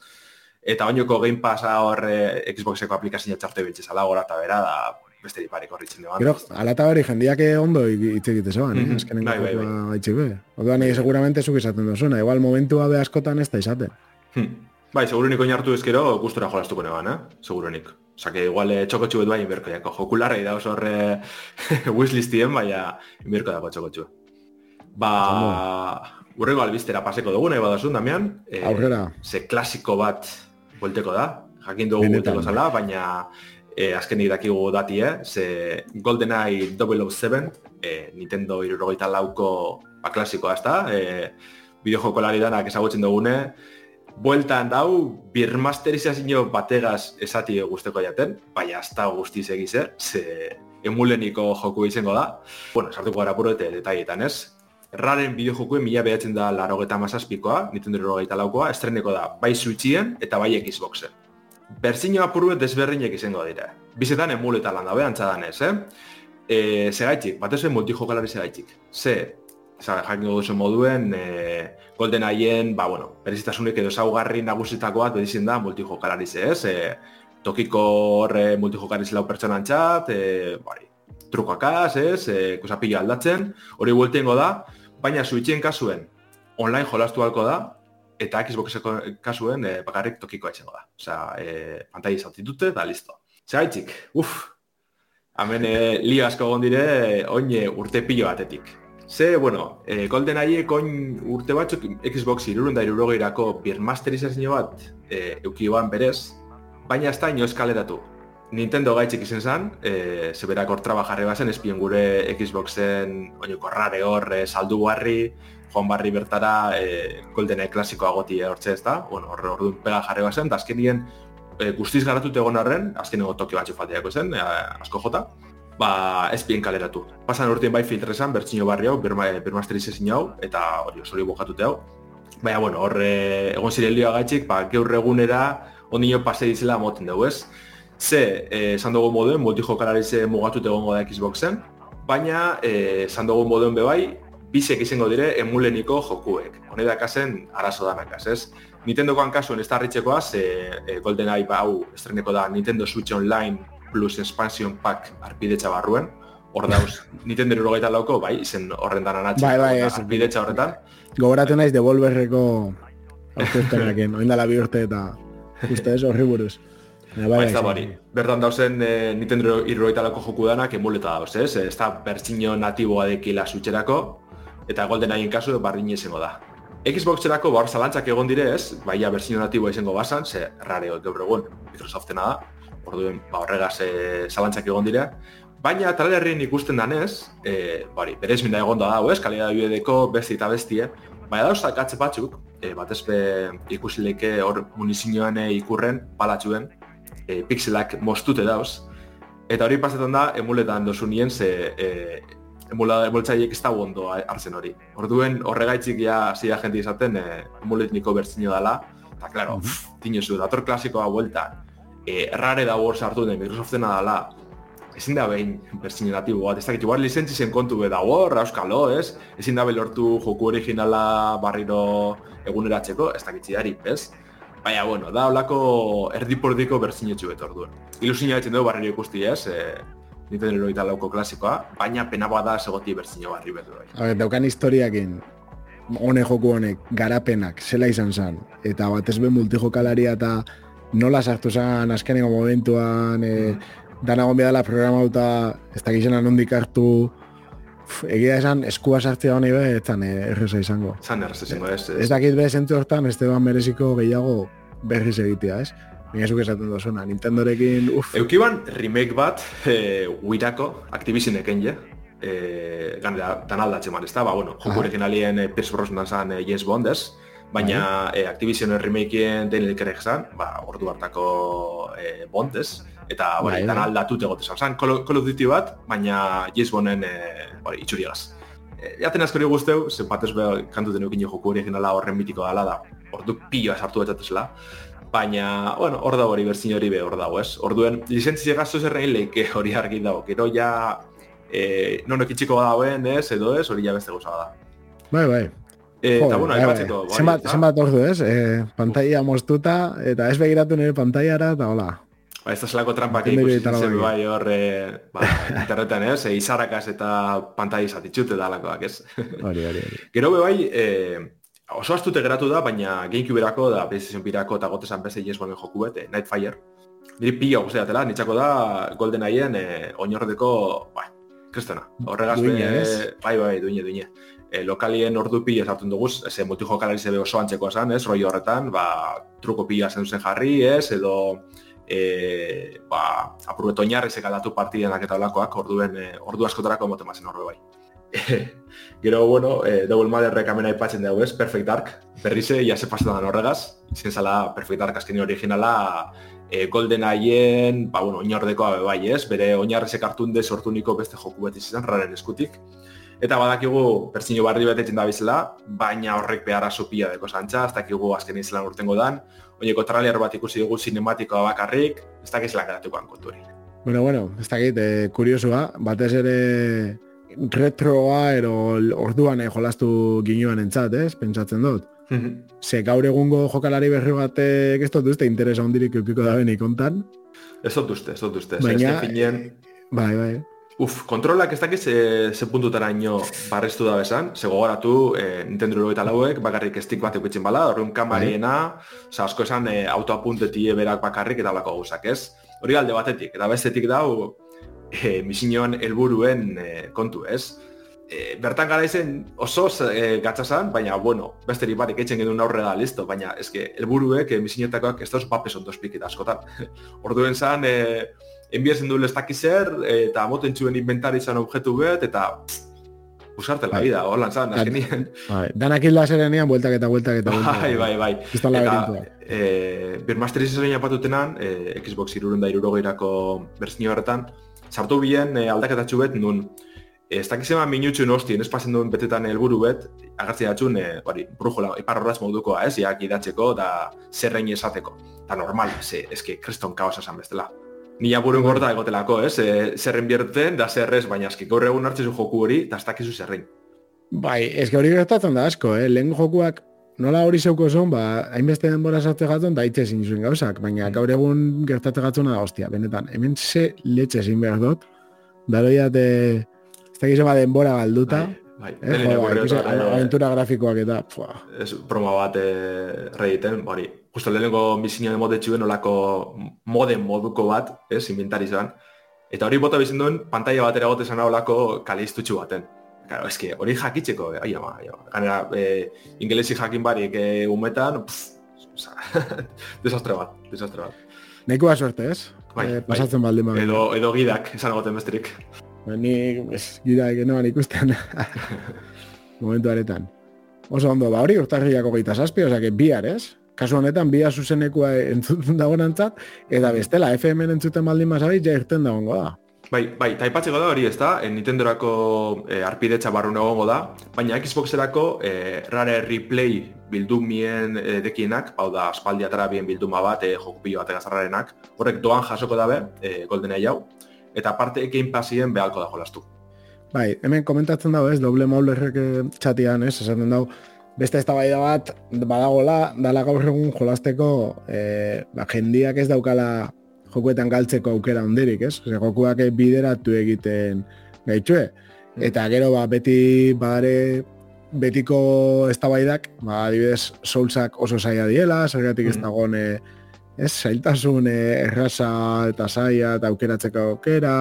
S3: eta bainoko Game Passa horre Xboxeko aplikazioa txarte biltzezala gora eta bera, da beste diparik horri txin eban.
S2: Gero, alata bari jendiak ondo hitz egite zeban, eh?
S3: Mhm.
S2: Azkenengo
S3: Bai, bai, bai.
S2: jokua gaitxik be. Orduan, eh, seguramente zuk izaten duzuna. Igual momentua be askotan ez da izaten.
S3: Hmm. Bai, segurunik oinartu ezkero gustora jolastuko neban, eh? Segurunik. Osa, que igual eh, txokotxu bet bai inberko. Jokularra da oso horre wishlistien, baina inberko dako txokotxu. Ba, urrengo albistera paseko dugu, nahi badazun, Damian. Eh,
S2: Aurrera.
S3: Ze klasiko bat volteko da, jakin dugu volteko zala, baina eh, azkenik dakigu dati, eh? Ze GoldenEye 007, eh, Nintendo irurogeita lauko ba, klasikoa, ez da? Eh, bideojokolari danak ezagutzen dugune, bueltan dau, birmasterizazio bategaz esati guzteko jaten, baina ez da guztiz egize, ze emuleniko joku izango da. Bueno, sartuko gara puro eta detaietan, ez? Raren bideojokuen mila behatzen da larogeta mazazpikoa, Nintendo irurogeita laukoa, estreneko da bai Switchien eta bai Xboxen. Berzino apuru desberdinek izango dira. Bizetan emuleta lan dabe, antzadan ez, eh? E, segaitxik, batez ere multijokalari segaitxik. Ze, za, jakingo duzu moduen, e, Golden Aien, ba, bueno, berezitasunik edo zaugarri nagusitakoa bedizien da multijokalari ze, ez? E, tokiko horre multijokalari lau pertsonan txat, e, bari, trukoakaz, ez? E, kusapillo aldatzen, hori bueltengo da, baina Switchen kasuen online jolastu halko da, eta Xboxeko kasuen e, bakarrik tokikoa etxengo da. Osea, e, pantai saltitute, da listo. Zeraitzik, uff, hemen e, lio asko egon dire, oin urte pilo batetik. Ze, bueno, e, Golden Aiek oin urte batzuk Xbox irurun da irurogeirako birmasterizazio bat e, eukioan berez, baina ez da ino eskaleratu. Nintendo gaitxik izen zen, e, zeberak hor trabajarri bazen, espien gure Xboxen oinoko rare hor e, saldu barri, joan barri bertara e, GoldenEye klasikoa goti hortze ez da, bueno, horre orduan pega jarri bazen, eta azkenien e, guztiz garatute egon arren, azkenengo toki batzu falteako zen, e, asko jota, ba, ez bien kaleratu. Pasan urtean bai filtre esan, bertxino barri hau, birma, birmasterizazio hau, eta hori osori bukatute hau. Baina, bueno, horre egon ziren lioa gaitxik, ba, gaur egunera ondino pase dizela moten dugu, ez? Ze, eh, esan dugu moduen, multijokalarize mugatute egongo da Xboxen, baina eh, esan dugun moduen bebai, bisek izango dire emuleniko jokuek. Hone dakazen arazo danakaz, ez? Nintendoko kasuen ez tarritxekoaz, e, e, Golden Eye bau estreneko da Nintendo Switch Online plus Expansion Pack arpidetxa barruen. Hor dauz, Nintendo erogeita lauko, bai, izen horren danan
S2: bai, bai,
S3: arpidetxa horretan.
S2: Gogoratu naiz Devolverreko aurkezpenakin, oindala bi urte eta uste ez horri buruz.
S3: Bai, bai, bai, Bertan dauzen e, Nintendo irroita lako joku danak emuleta dauz, ez? Ez da bertxino natiboa dekila zutxerako, eta Golden Eye kasu bardin izango da. Xboxerako baur zalantzak egon direz, baia berzio natiboa izango basan, ze rare gaur egun Microsoftena da, orduen ba, horregaz e, zalantzak egon dire. Baina talerrien ikusten danez, e, bari, berez minda egon da dago, ez, kalidad bideko besti eta bestie, baina dauz atze batzuk, e, batezpe ikusileke hor munizioan ikurren, palatxuen, e, pixelak mostute dauz, eta hori pasetan da, emuletan dozu nien, ze e, emula emultzaiek ez da ondo hartzen hori. Orduen horregaitzik ja zia jente izaten eh emuletniko bertsio dela. Ta claro, tiño su dator klasikoa vuelta. Eh errare da hor sartu den Microsoftena dela. Ezin da behin bertsio natibo bat, ez dakit igual lizentzi zen kontu be da hor, euskalo, ez? Ezin da lortu joku originala barriro eguneratzeko, ez dakit zidari, ez? Baina, bueno, da holako erdipordiko bertsinetxu betor duen. Ilusioa etzen dugu barriro ikusti, ez? E, Nintendo eroita lauko klasikoa, baina pena bada segoti bertzino barri betu bai.
S2: A daukan historiakin, hone joku honek, garapenak, zela izan zen, eta bat ezben multijokalaria eta nola sartu zen azkeneko momentuan, e, mm. dana gombia dela programa eta ez da gizena nondik hartu, egia esan eskua sartzea honi be, ez zan e, erreza izango.
S3: Zan erreza izango, ez.
S2: Ez dakit be zentu hortan, ez mereziko gehiago berriz egitea, ez? Mira esaten dozuna, Nintendorekin, uff.
S3: Eukiban remake bat, e, Wirako, Activisionek ja. E, gane, dan aldatzen man, ez da, ba, bueno, joku originalien e, Pierce Brosnan zan e, James Bond, ez? Baina e, Activisionen remakeen Daniel Craig zan, ba, ordu hartako e, Bond, ez? Eta, bai, dan aldatut egote zan. Zan, Call, Call of Duty bat, baina James Bonden e, bai, itxuriagaz. E, jaten askori guzteu, zen batez behar kantuten eukin joku originala horren mitiko dela da, ordu pila sartu betzatezela. Baina, bueno, hor dago hori berzin hori be hor dago, ez? Orduen, lizentzi gasto zerrein leike hori argi dago. Gero ja, eh, non ekitxiko dagoen, ez, edo ez, hori ja beste goza da.
S2: Bai, bai.
S3: Eh, eta, bueno, bai, bai.
S2: Zenbat, zenbat ordu, ez? Eh, pantalla mostuta, eta ez begiratu nire pantaiara, eta hola.
S3: Ba, ez da zelako trampak ikusten zen bai hor, eh, ba, internetan, ez? E, izarakaz eta pantalla izatitxute dalakoak, ez?
S2: Hori, hori, hori.
S3: Gero be bai, eh, oso astute geratu da, baina Gamecube-erako da PlayStation birako eta gote zan PC Yes joku bet, eh, Nightfire. Niri pila guztia dela, nitxako da Golden Aien eh, oinordeko, bai, kristena. Horregaz, bai, bai, duine, duine. E, lokalien ordu pila zartun dugu, ez multijokalari zebe oso antzekoa zan, ez, roi horretan, ba, truko pila zen zen jarri, ez, edo e, ba, apurueto oinarri aldatu partidenak eta olakoak, orduen, e, ordu askotarako mote mazen horre bai. Gero, bueno, eh, Double Motherrek amena ipatzen dugu ez, Perfect Dark. Berrize, ja se pasetan horregaz. Izen zala Perfect Dark azkeni originala eh, Golden Aien, ba, bueno, oinordeko abe bai ez, bere oinarrezek hartun de sortu niko beste joku bat izan, raren eskutik. Eta badakigu, pertsino barri bat etxen da bizela, baina horrek beharra supia deko zantza, ez dakigu azken izan urtengo dan, oineko trailer bat ikusi dugu sinematikoa bakarrik, ez dakiz lakaratukoan konturi.
S2: Bueno, bueno, ez dakit, eh, kuriosua, batez ere retroa ero orduan eh, jolastu ginuan entzat, ez? Pentsatzen dut. Ze gaur egungo jokalari berri batek ez dut uste interesa hondirik eukiko da beni kontan.
S3: Ez dut uste, ez dut uste.
S2: Baina, bai, bai.
S3: Uf, kontrolak ez dakiz ze, ze puntutara ino barreztu da bezan, ze gogoratu eh, Nintendo eta lauek bakarrik estik bat eukitzen bala, horreun kamariena, bai. asko esan eh, autoapuntetie berak bakarrik eta lako gauzak, ez? Hori alde batetik, eta bestetik dau, e, misioan helburuen e, kontu, ez? E, bertan gara izen oso e, gatzazan, baina, bueno, besteri barik etxen genuen aurre da, listo, baina, eske, helburuek e, misinetakoak ez dauz papes ondo askotan. Orduen zan, e, enbiazen du lestak izer, eta moten txuen inventari izan objektu bet, eta usarte la bai. vida, holan zan, azkenien.
S2: Bai, danak hilda zerenian, bueltak eta bueltak eta bueltak.
S3: Bai, bai, bai.
S2: Eta,
S3: e, Birmaster izan patutenan, e, Xbox irurun da irurogeirako berzinio horretan, sartu bien e, aldaketatxu bet, nun, ez dakizema minutxu nostien, ez pasen duen betetan helburu bet, agartzi datxun, e, bari, brujula, ipar horraz modukoa, ez, iak idatzeko, da zerrein esateko. Da normal, ze, eske, kriston kaosa esan bestela. Ni apurun gorda egotelako, ez? E, zerren bierten, da zerrez, baina eski gaur egun hartzezu joku hori, eta ez dakizu zerrein.
S2: Bai, ez hori gertatzen da asko, eh? lehen jokuak nola hori zeuko zon, ba, hainbeste denbora sartze gatzen, da itxe ezin zuen gauzak, baina mm. gaur egun gertatzen gatzen da, ostia, benetan, hemen ze letxe ezin behar dut, daroia te, ez da gizema denbora galduta,
S3: bai, bai. Eh,
S2: jo, bai, aventura grafikoak eta, pua.
S3: Ez broma bat eh, reiten, bari, justo lehenengo misinio de mode txuen olako mode moduko bat, ez, inventari zan. Eta hori bota bizin duen, pantalla batera gote zan olako kaliztutxu baten. Claro, eske hori jakitzeko, eh? ai ama, ai. Ganera, eh, ingelesi jakin barik eh, umetan, pff, oza, desastre bat, desastre bat.
S2: Nekoa suerte, ez?
S3: Bai,
S2: eh, pasatzen bai. baldin
S3: Edo, edo gidak, esan agoten besterik.
S2: Ba, ni, es, gidak, enoan ikusten. Momentu aretan. Oso ondo, ba hori urtarriako gaita zazpi, ozak, bihar, ez? Kasu honetan bia zuzenekua entzuten dagoenantzat eta bestela FM entzuten baldin masabi ja irten dagoengo da.
S3: Bai, bai, taipatzeko da hori ez da, en Nintendorako e, arpidetza barrun egongo da, baina Xboxerako e, rare replay bildumien e, dekienak, hau da, aspaldi atara bien bilduma bat, e, joku pilo bat egazarrarenak, horrek doan jasoko dabe, e, golden jau, eta parte Game Passien behalko da jolastu.
S2: Bai, hemen komentatzen dago ez, doble maulerrek txatian ez, esaten dago, beste eztabaida bat badagola dala gaur egun jolasteko e, ba, jendiak ez daukala jokuetan galtzeko aukera hondirik, ez? Ze jokuak bideratu egiten gaitxue. Mm. Eta gero ba, beti badare betiko eztabaidak, ba adibidez Soulsak oso saia diela, zergatik ez mm. dagoen e, ez zailtasun e, errasa eta saia eta aukeratzeko aukera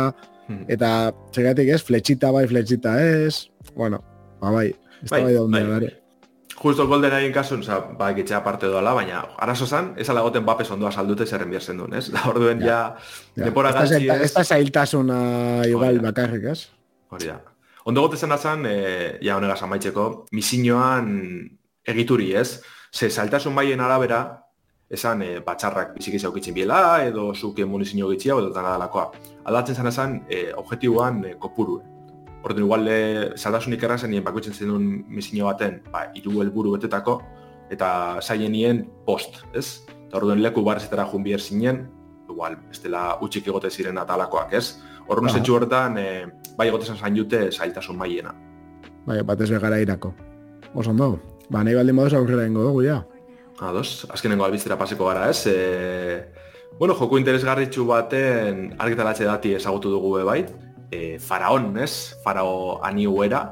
S2: mm. eta zergatik ez fletxita bai fletxita ez. Bueno, ba bai, eztabaida bai, bai.
S3: Justo Golden Age kasun, oza, ba, egitxea parte doala, baina arazo zan, ez alagoten bapes ondoa saldute zerren bierzen duen, ez? Da orduen ja, ja, depora
S2: galtzi, ez? Da zailtasuna igual bakarrik, ez?
S3: Hori da. Ondo gote zen azan, e, ja, honegaz amaitzeko, misinoan egituri, ez? Ze zailtasun baien arabera, esan e, batxarrak biziki zaukitzen biela, edo zuke munizio gitzia, edo dana dalakoa. Aldatzen zen azan, e, objektiboan e, kopuru, Ordu igual le saldasunik errazen nien bakoitzen zen duen misio baten, ba, iru helburu betetako, eta saien nien post, ez? Eta orduen leku barrezetara jun bier zinen, igual, ez dela utxik egote ziren atalakoak, ez? Orduan zentsu horretan, e, bai egote zen zain jute zailtasun maiena.
S2: Bai, bat ez begara irako. Oso ondo, ba, nahi baldin moduz aurrera ingo dugu, ja.
S3: Ados, azkenengo albiztera paseko gara, ez? E, bueno, joku interesgarritxu baten argitalatxe dati ezagutu dugu bai, e, faraon, ez? Farao aniuera,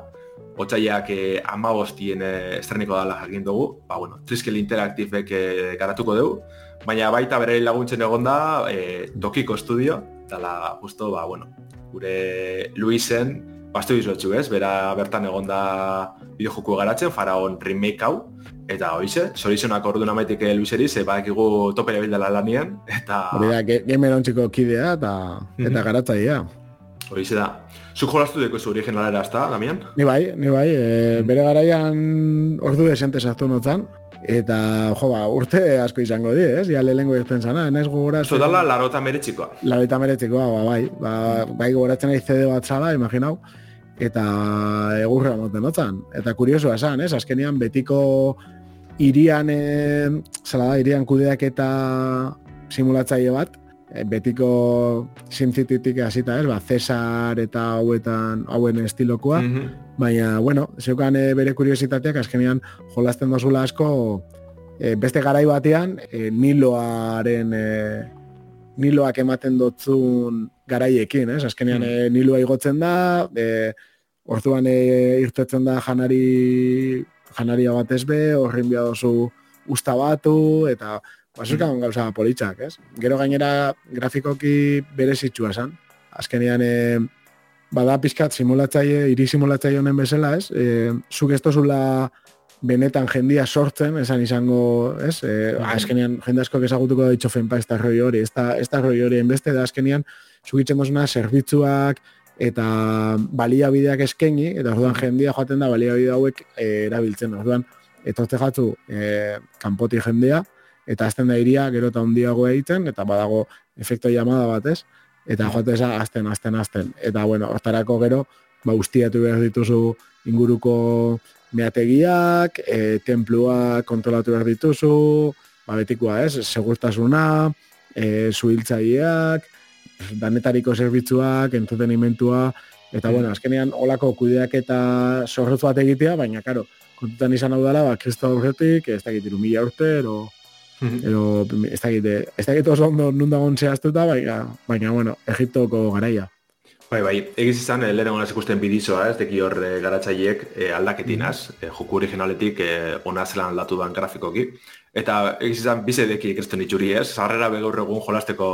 S3: Otsaiak e, amabostien e, estreniko dala jakin dugu, ba, bueno, Triskel Interactive e, garatuko dugu, baina baita bere laguntzen egon da e, Tokiko Studio, dala justo, ba, bueno, gure Luisen, bastu bizotxu ez, bera bertan egon da bideojoku garatzen, Faraon remake hau, eta hoize, sorizonak ordu namaitik Luiseri, ze badakigu topera bildela lanian, eta...
S2: Hori da, gamer ontsiko kidea, eta, eta -hmm. garatzaia.
S3: Hori da. Zuk jolastu deko zu originalera, ez da, Damian?
S2: Ni bai, ni bai. E, bere garaian ordu desente sartu notzan. Eta, jo, ba, urte asko izango di, ez? Ja lehengo irten zana, naiz gogora...
S3: Zo dala, larota meretxikoa.
S2: Larota meretxikoa, ba, bai. Ba, bai gogoratzen nahi CD bat zala, imaginau. Eta egurra moten notzan. Eta kurioso esan, ez? Azkenian betiko irian, e, zela da, irian kudeak eta simulatzaile bat, Eh, betiko simcititik hasita ez, ba, Cesar eta hauetan, hauen estilokoa, mm baina, bueno, zeukan e, bere kuriositateak, azkenean jolasten dozula asko, e, beste garai batean, e, Niloaren, e, Niloak ematen dotzun garaiekin, ez, azkenean mm Niloa igotzen da, e, orduan e, irtetzen da janari, janaria bat ezbe, horrin bia dozu usta batu, eta Basuka mm. gauza politzak, ez? Gero gainera grafikoki bere zitsua esan. Azkenean, e, bada pizkat simulatzaile, iri simulatzaile honen bezala, ez? E, zuk ez tozula benetan jendia sortzen, esan izango, ez? E, mm. Azkenean, jende asko ezagutuko da itxofen pa, ez da roi hori, ez da roi hori, enbeste da azkenean, zuk itzen dozuna, zerbitzuak, eta baliabideak eskeni, eta orduan jendia joaten da baliabide hauek e, erabiltzen, orduan, etorte jatu e, kanpoti jendea, eta azten da iria gero eta handiago egiten, eta badago efekto llamada batez, eta joate eza azten, azten, azten. Eta, bueno, hortarako gero, ba, ustiatu behar dituzu inguruko meategiak, e, templua kontrolatu behar dituzu, ba, betikoa ez, segurtasuna, e, zuhiltzaileak, danetariko zerbitzuak, entretenimentua, eta bueno, azkenean olako kudeak eta zorrotz bat egitea, baina, karo, kontutan izan hau dela, ba, kristo horretik, ez dakit, mila urte, ero, ero, ez dakit, ez dakit oso ondo nundagon zehaztuta, baina, baina, bueno, Egiptoko garaia.
S3: Bai, bai, egiz izan, e, lehen ikusten bidizoa, ez deki hor e, garatzaileek e, aldaketinaz, e, joku originaletik e, ona zelan aldatu dan grafikoki. Eta egiz izan, bize deki ikesten itxuri ez, zarrera begaur egun jolasteko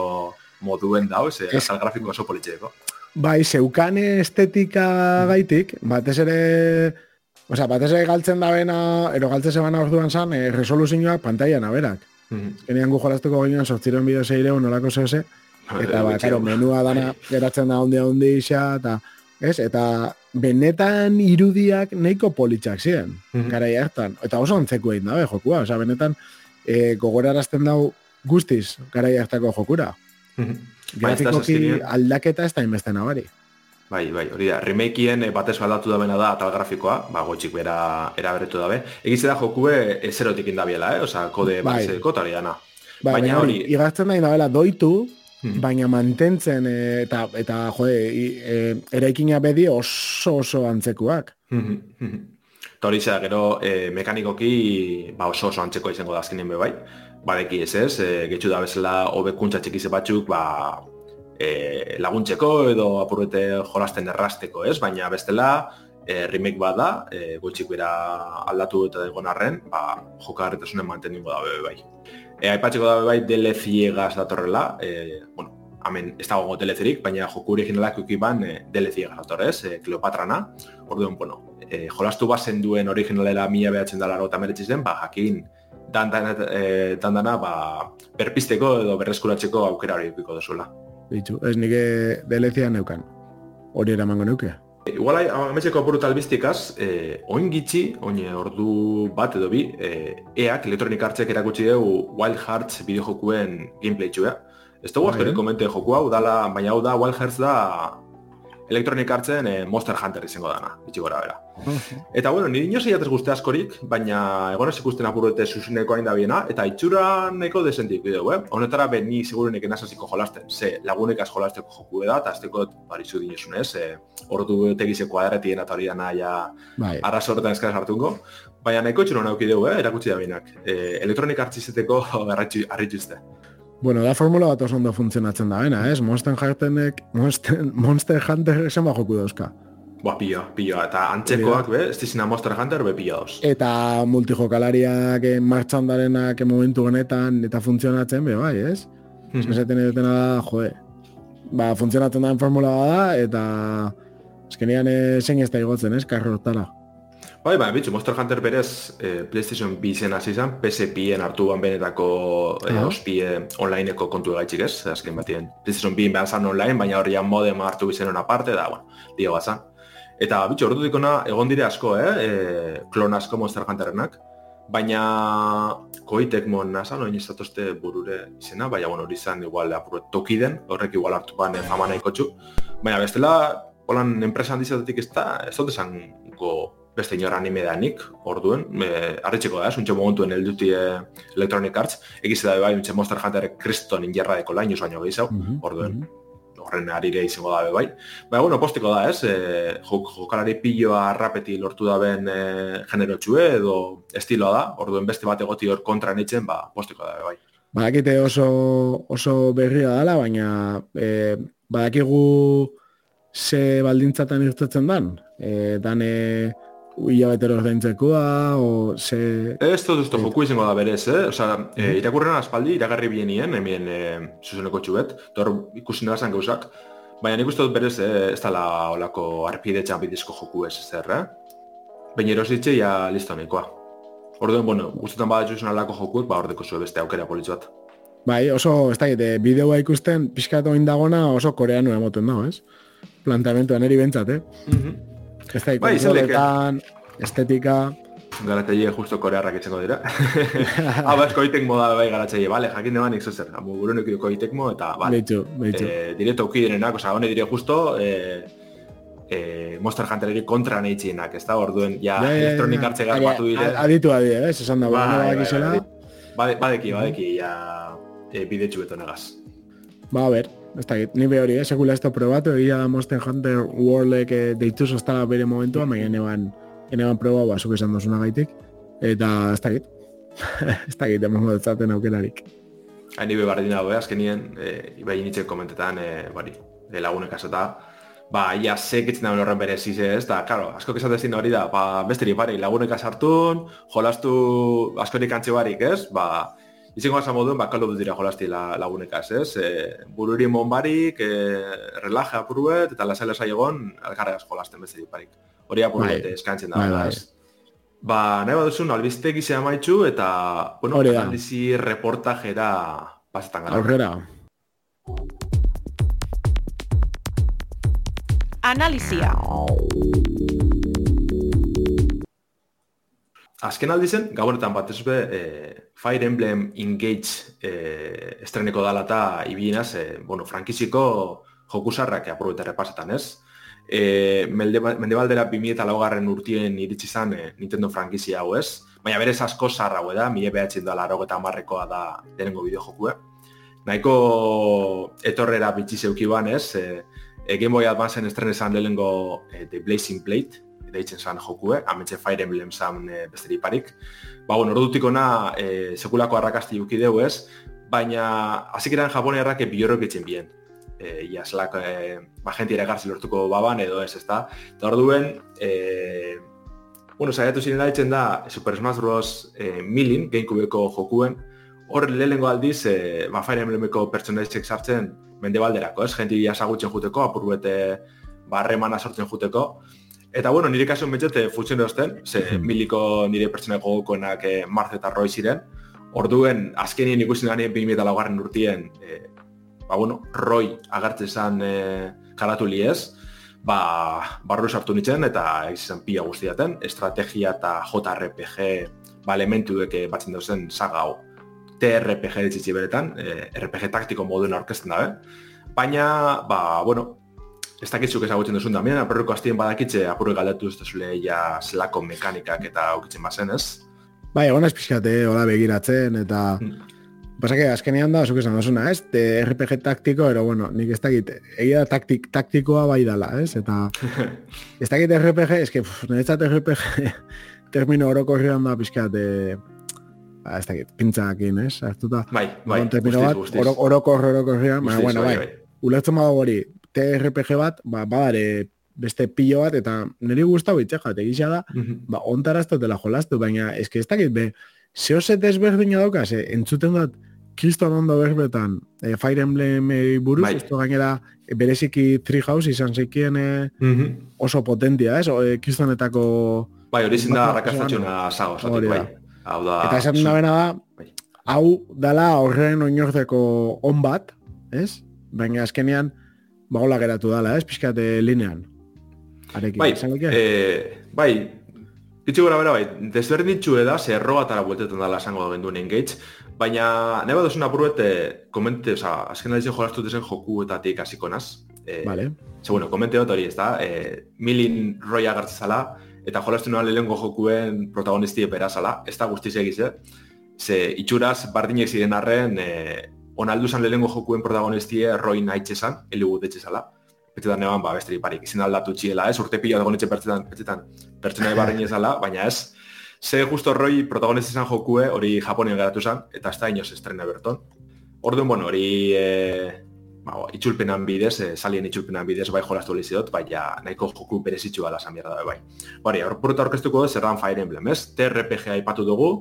S3: moduen dau, ez, ez grafiko oso politxeko.
S2: Bai, zeukane estetika gaitik, batez ere, oza, batez ere galtzen da bena, ero galtzen zebana orduan zan, e, resoluzioak pantaian aberak. Mm -hmm. Gu jolasteko gainean, sortziren bideo zeire, nolako zehose, eta ba, karo, menua dana geratzen da ondia ondi isa, eta, ez, eta benetan irudiak nahiko politxak ziren, mm -hmm. hartan. Eta oso antzeko egin dabe jokua, oza, benetan e, gogorarazten dau guztiz garai hartako jokura. Mm -hmm. Grafikoki aldaketa ez da inbesten abari.
S3: Bai, bai, hori da, remakeen eh, batez baldatu da bena da atal grafikoa, ba, gotxik bera eraberetu dabe. Egize da jokue ezerotik indabiela, eh? Osa, kode bai. batzeko eta hori dana.
S2: Bai, Baina hori, igazten da indabela doitu, Hmm. baina mantentzen e, eta eta jo e, eraikina bedi oso oso antzekuak.
S3: Hmm, hmm, ta hori gero e, mekanikoki ba oso oso antzeko izango da azkenen bai. Badeki ez ez, e, getxu da bezala hobekuntza txikize batzuk ba e, laguntzeko edo apurrete jolasten errasteko, ez? Baina bestela e, remake bada, e, gutxik bera aldatu eta egon arren, ba, jokarretasunen manteningo da bebe bai. E, aipatzeko da bai DLC egaz datorrela, e, bueno, hamen ez dago DLC-erik, baina joku originalak ukiban e, DLC egaz datorrez, e, Kleopatrana. Orduan, bueno, e, jolastu bazen duen originalera mila behatzen dara eta meretziz den, ba, jakin dan, dan, e, dan dana, ba, berpisteko edo berreskuratzeko aukera hori ukiko dezuela.
S2: Bitu, ez nike DLC-a neukan. Hori eramango neuke.
S3: Igual ametseko apurut albiztikaz, eh, oin gitxi, oin ordu bat edo bi, eh, eak, Electronic Artsek erakutsi dugu Wild Hearts bideojokuen gameplay txua. Ez dugu askorik komente joku hau, dala, baina hau da, Wild Hearts da Electronic Artsen e, Monster Hunter izango dana, bitxi gora bera. Eta bueno, nire inoz eiatez guzti askorik, baina egon ez ikusten apurrete zuzeneko hain da biena, eta itxura neko desentik bideo, eh? Honetara ben ni segurenek enazaziko jolasten, ze lagunek az jolasteko joku da, eta azteko barizu dinesun ez, e, ordu tegizeko adarretien eta hori dana ja bai. arrasorretan eskara hartungo. Baina nahiko itxura nauk ideu, eh? erakutsi da bienak. E, Electronic Arts izeteko arritxuzte.
S2: Bueno, da formula bat oso ondo funtzionatzen da, bena, ez? Monster Hunterik, Monster, Monster Hunter esan bajo dauzka.
S3: Ba, pio, pio, eta antzekoak, be, ez dizina Monster Hunter, be, pio dauz.
S2: Eta multijokalariak eh, martxan darenak momentu honetan eta funtzionatzen, be, bai, ez? Mm -hmm. Esaten edetena da, joe, ba, funtzionatzen da formula da, eta eskenean eh, zein ez da igotzen, ez? Karro
S3: Bai, bai, bitxu, Monster Hunter berez eh, PlayStation 2 zen hasi zen, PSP-en hartu benetako eh, uh -huh. ospie onlineko kontu egaitxik ez, azken batien. PlayStation 2 behar zan online, baina horrian modem hartu bizen hona parte, da, bueno, dio bat Eta, bitxu, ordu dikona, egon dire asko, eh, eh klon asko Monster Hunterenak, baina koitek mon nazan, oin izatoste burure izena, baina, bueno, hori zen igual apurret toki den, horrek igual hartu ban eh, fama nahiko txu. Baina, bestela, holan enpresa handizatetik ez da, ez dut esan beste inor anime da nik, orduen, e, arretxeko da, zuntxe momentuen elduti e, Electronic Arts, egiz da bai, untxe Monster Hunter kriston injerra deko lain, baino gehiago, mm -hmm. orduen, mm -hmm. horren arire izango da bai. Baina, bueno, postiko da, ez, e, jok, jokalari pilloa rapeti lortu da ben e, genero txue, edo estiloa da, orduen beste bat egoti hor kontra nitzen, ba, postiko da bai.
S2: Badakite oso, oso berria dala, baina e, badakigu ze baldintzatan irtetzen dan. E, dan, e, Uia betero ordaintzekoa, o se...
S3: Ez dut usto joku izango da berez, eh? Osa, e, irakurren aspaldi, iragarri bienien, hemen e, zuzeneko txubet, tor ikusi nara zan gauzak, baina nik uste dut berez, eh, ez dala olako arpide txapidizko joku ez zer, eh? Baina erositxe, ja listo nekoa. Orduen, bueno, guztetan bada juzen alako jokuek, ba, ordeko zuen beste aukera politzu bat.
S2: Bai, oso, ez da, bideoa ikusten, pixkatu indagona oso koreanu emoten da, ez? Plantamentuan eri bentsat, eh? Mm Ez da, bai, kontroletan, estetika...
S3: Garatzaile justo korearrak etxengo dira. Hau, ah, esko itek moda bai garatzaile, bale, jakin deman nik zozer. Hamu burunek idoko itekmo eta, bale.
S2: Beitu, beitu.
S3: Eh, direkto uki direnak, oza, hone dire justo, eh, eh, Monster Hunter eri kontra nahi txienak, ez da, orduen, ja, ja, ja elektronik hartze gara batu dire.
S2: Aditu adi, eh, esan da, bai, bai, bai,
S3: bai, badeki, badeki, ja, eh, bide txubeto negaz.
S2: Ba, a ber, ez da, ni be hori, eh, sekula ez da probatu, egia da Monster Hunter Worldek eh, deitu zoztala bere momentua, baina eneban, eneban proba, ba, zuk esan dozuna gaitik, eta ez da, ez da, eman modetzaten aukerarik.
S3: Hain ibe barri azkenien, e, ibai initzen komentetan, e, bari, de lagunek azota, ba, ia sekitzen da horren bere zize ez, da, karo, asko kezatezin hori da, ba, besteri, bari, lagunek azartun, jolastu askorik antxe barik, ez, ba, Izengo asa moduen, ba, kaldo dira jolasti la, lagunekaz, ez? E, bururi monbarik, e, relaje apuruet, eta lasai lasai egon, alkarregaz jolasten bezari parik. Hori apuruet bai. eskantzen da, bai, bai. Ba, nahi baduzun, albizte gizea maitxu, eta, bueno, analizi reportajera pasetan gara.
S2: Aurrera.
S1: Analizia.
S3: Azken aldi zen, gabonetan bat ez be, e, Fire Emblem Engage e, estreneko dala eta ibienaz, e, bueno, frankiziko jokusarrak apurreta repasetan, ez? E, mende, mende baldera 2000 eta laugarren urtien iritsi zan e, Nintendo frankizia hau, ez? Baina berez asko zarra da, mire behatzen da laro eta marrekoa da denengo bideo jokue. Nahiko etorrera bitxi zeuki ban, ez? E, e, Game Boy Advance estrenezan lehenko e, The Blazing Blade, deitzen zan jokue, ametxe Fire Emblem zan e, besteri parik. Ba, bueno, ordutik ona e, sekulako arrakasti uki dugu ez, baina hasik eran Japone errake biorrok etxen bien. E, ia, zelak, e, ba, jenti ere garzi lortuko baban edo ez, ezta? Eta orduen, e, bueno, zaiatu ziren daitzen da Super Smash Bros. E, milin, gamecube jokuen, hor lehengo aldiz, e, ba, Fire Emblemeko pertsonaizek sartzen mende balderako, ez? Genti jasagutzen juteko, apurbete barremana sortzen juteko, Eta bueno, nire kasu metxete futzen dozten, ze mm miliko nire pertsona gogokoenak e, Marz eta Roy ziren. Orduen, azkenien ikusi gani 2000 laugarren urtien, e, ba bueno, Roy agertzen zen e, karatu liez, ba, barru sartu nintzen eta egizizan pila guztiaten, estrategia eta JRPG ba, elementu duke batzen dauzen saga hau. TRPG ditzitzi beretan, e, RPG taktiko moduen aurkezten dabe. Baina, ba, bueno, ez dakitzuk ezagutzen duzun da, miren aperruko hastien badakitze apurri galdetu ez zule ja zelako mekanikak eta aukitzen bazen ez?
S2: Bai, egon ez pixkate, hola begiratzen, eta... Hmm. Pasake, azkenean da, zuk esan duzuna, ez? De RPG taktiko, ero, bueno, nik ez dakit, egia taktik, taktikoa bai dala, ez? Eta, ez dakit RPG, ez que, niretzat RPG, termino orokorrian da pixkate, ba, ez dakit, pintzakin, ez? Artuta,
S3: bai, bai,
S2: guztiz, guztiz. Orokor, orokorrian, baina, bueno, bai, bai. bai. Ulertzen badago hori, TRPG bat, ba, badare beste pilo bat, eta niri guztau itxe jate egizia da, mm -hmm. ba, ontaraztu dela jolastu, baina eske ez dakit, be, zehose desberdina daukaz, eh, entzuten dut, kriston ondo berbetan, eh, Fire Emblem eh, buruz, bai. esto gainera, eh, bereziki Treehouse izan zeikien eh, mm -hmm. oso potentia, ez, eh, kristonetako...
S3: Bai, hori zinda rakastatxuna sago, zatik, bai.
S2: Hau da... Eta esaten da bena da, bai. hau dala horren oinordeko on bat, ez? Baina azkenean, ba hola geratu dala, ez, pixkate linean.
S3: Arekin, bai, e, bai, Itxu gora bera, bai, desberdin ditxu eda, ze erroga tara bueltetan dala esango da genduen engage, baina nahi bat duzuna buruete, komente, oza, azken da jolastu dezen joku eta tik hasiko naz.
S2: E, vale.
S3: Ze, bueno, komente dut hori, ez da, e, milin roi agartzezala, eta jolastu noan lehenko jokuen protagonisti epera zala, ez da guztiz egiz, eh? Ze, itxuraz, bardinek ziren arren, e, onaldu zan lehenko jokuen protagonistie roi nahi txezan, heligu detxezala. Petzetan neban, ba, besteri parik, izin aldatu txiela, ez? Urte pila dago nitxe pertzetan, pertzetan, pertsona barri ezala, baina ez. Ze justo roi protagonista izan jokue, hori Japonian geratu zan, eta da inoz estrena berton. Orduan, bueno, hori e, ba, itxulpenan bidez, e, salien itxulpenan bidez, bai jolastu lehizidot, baina nahiko joku berezitxu gala zan da, bai. Bari, aurpuruta orkestuko zerran Fire Emblem, ez? TRPG aipatu dugu,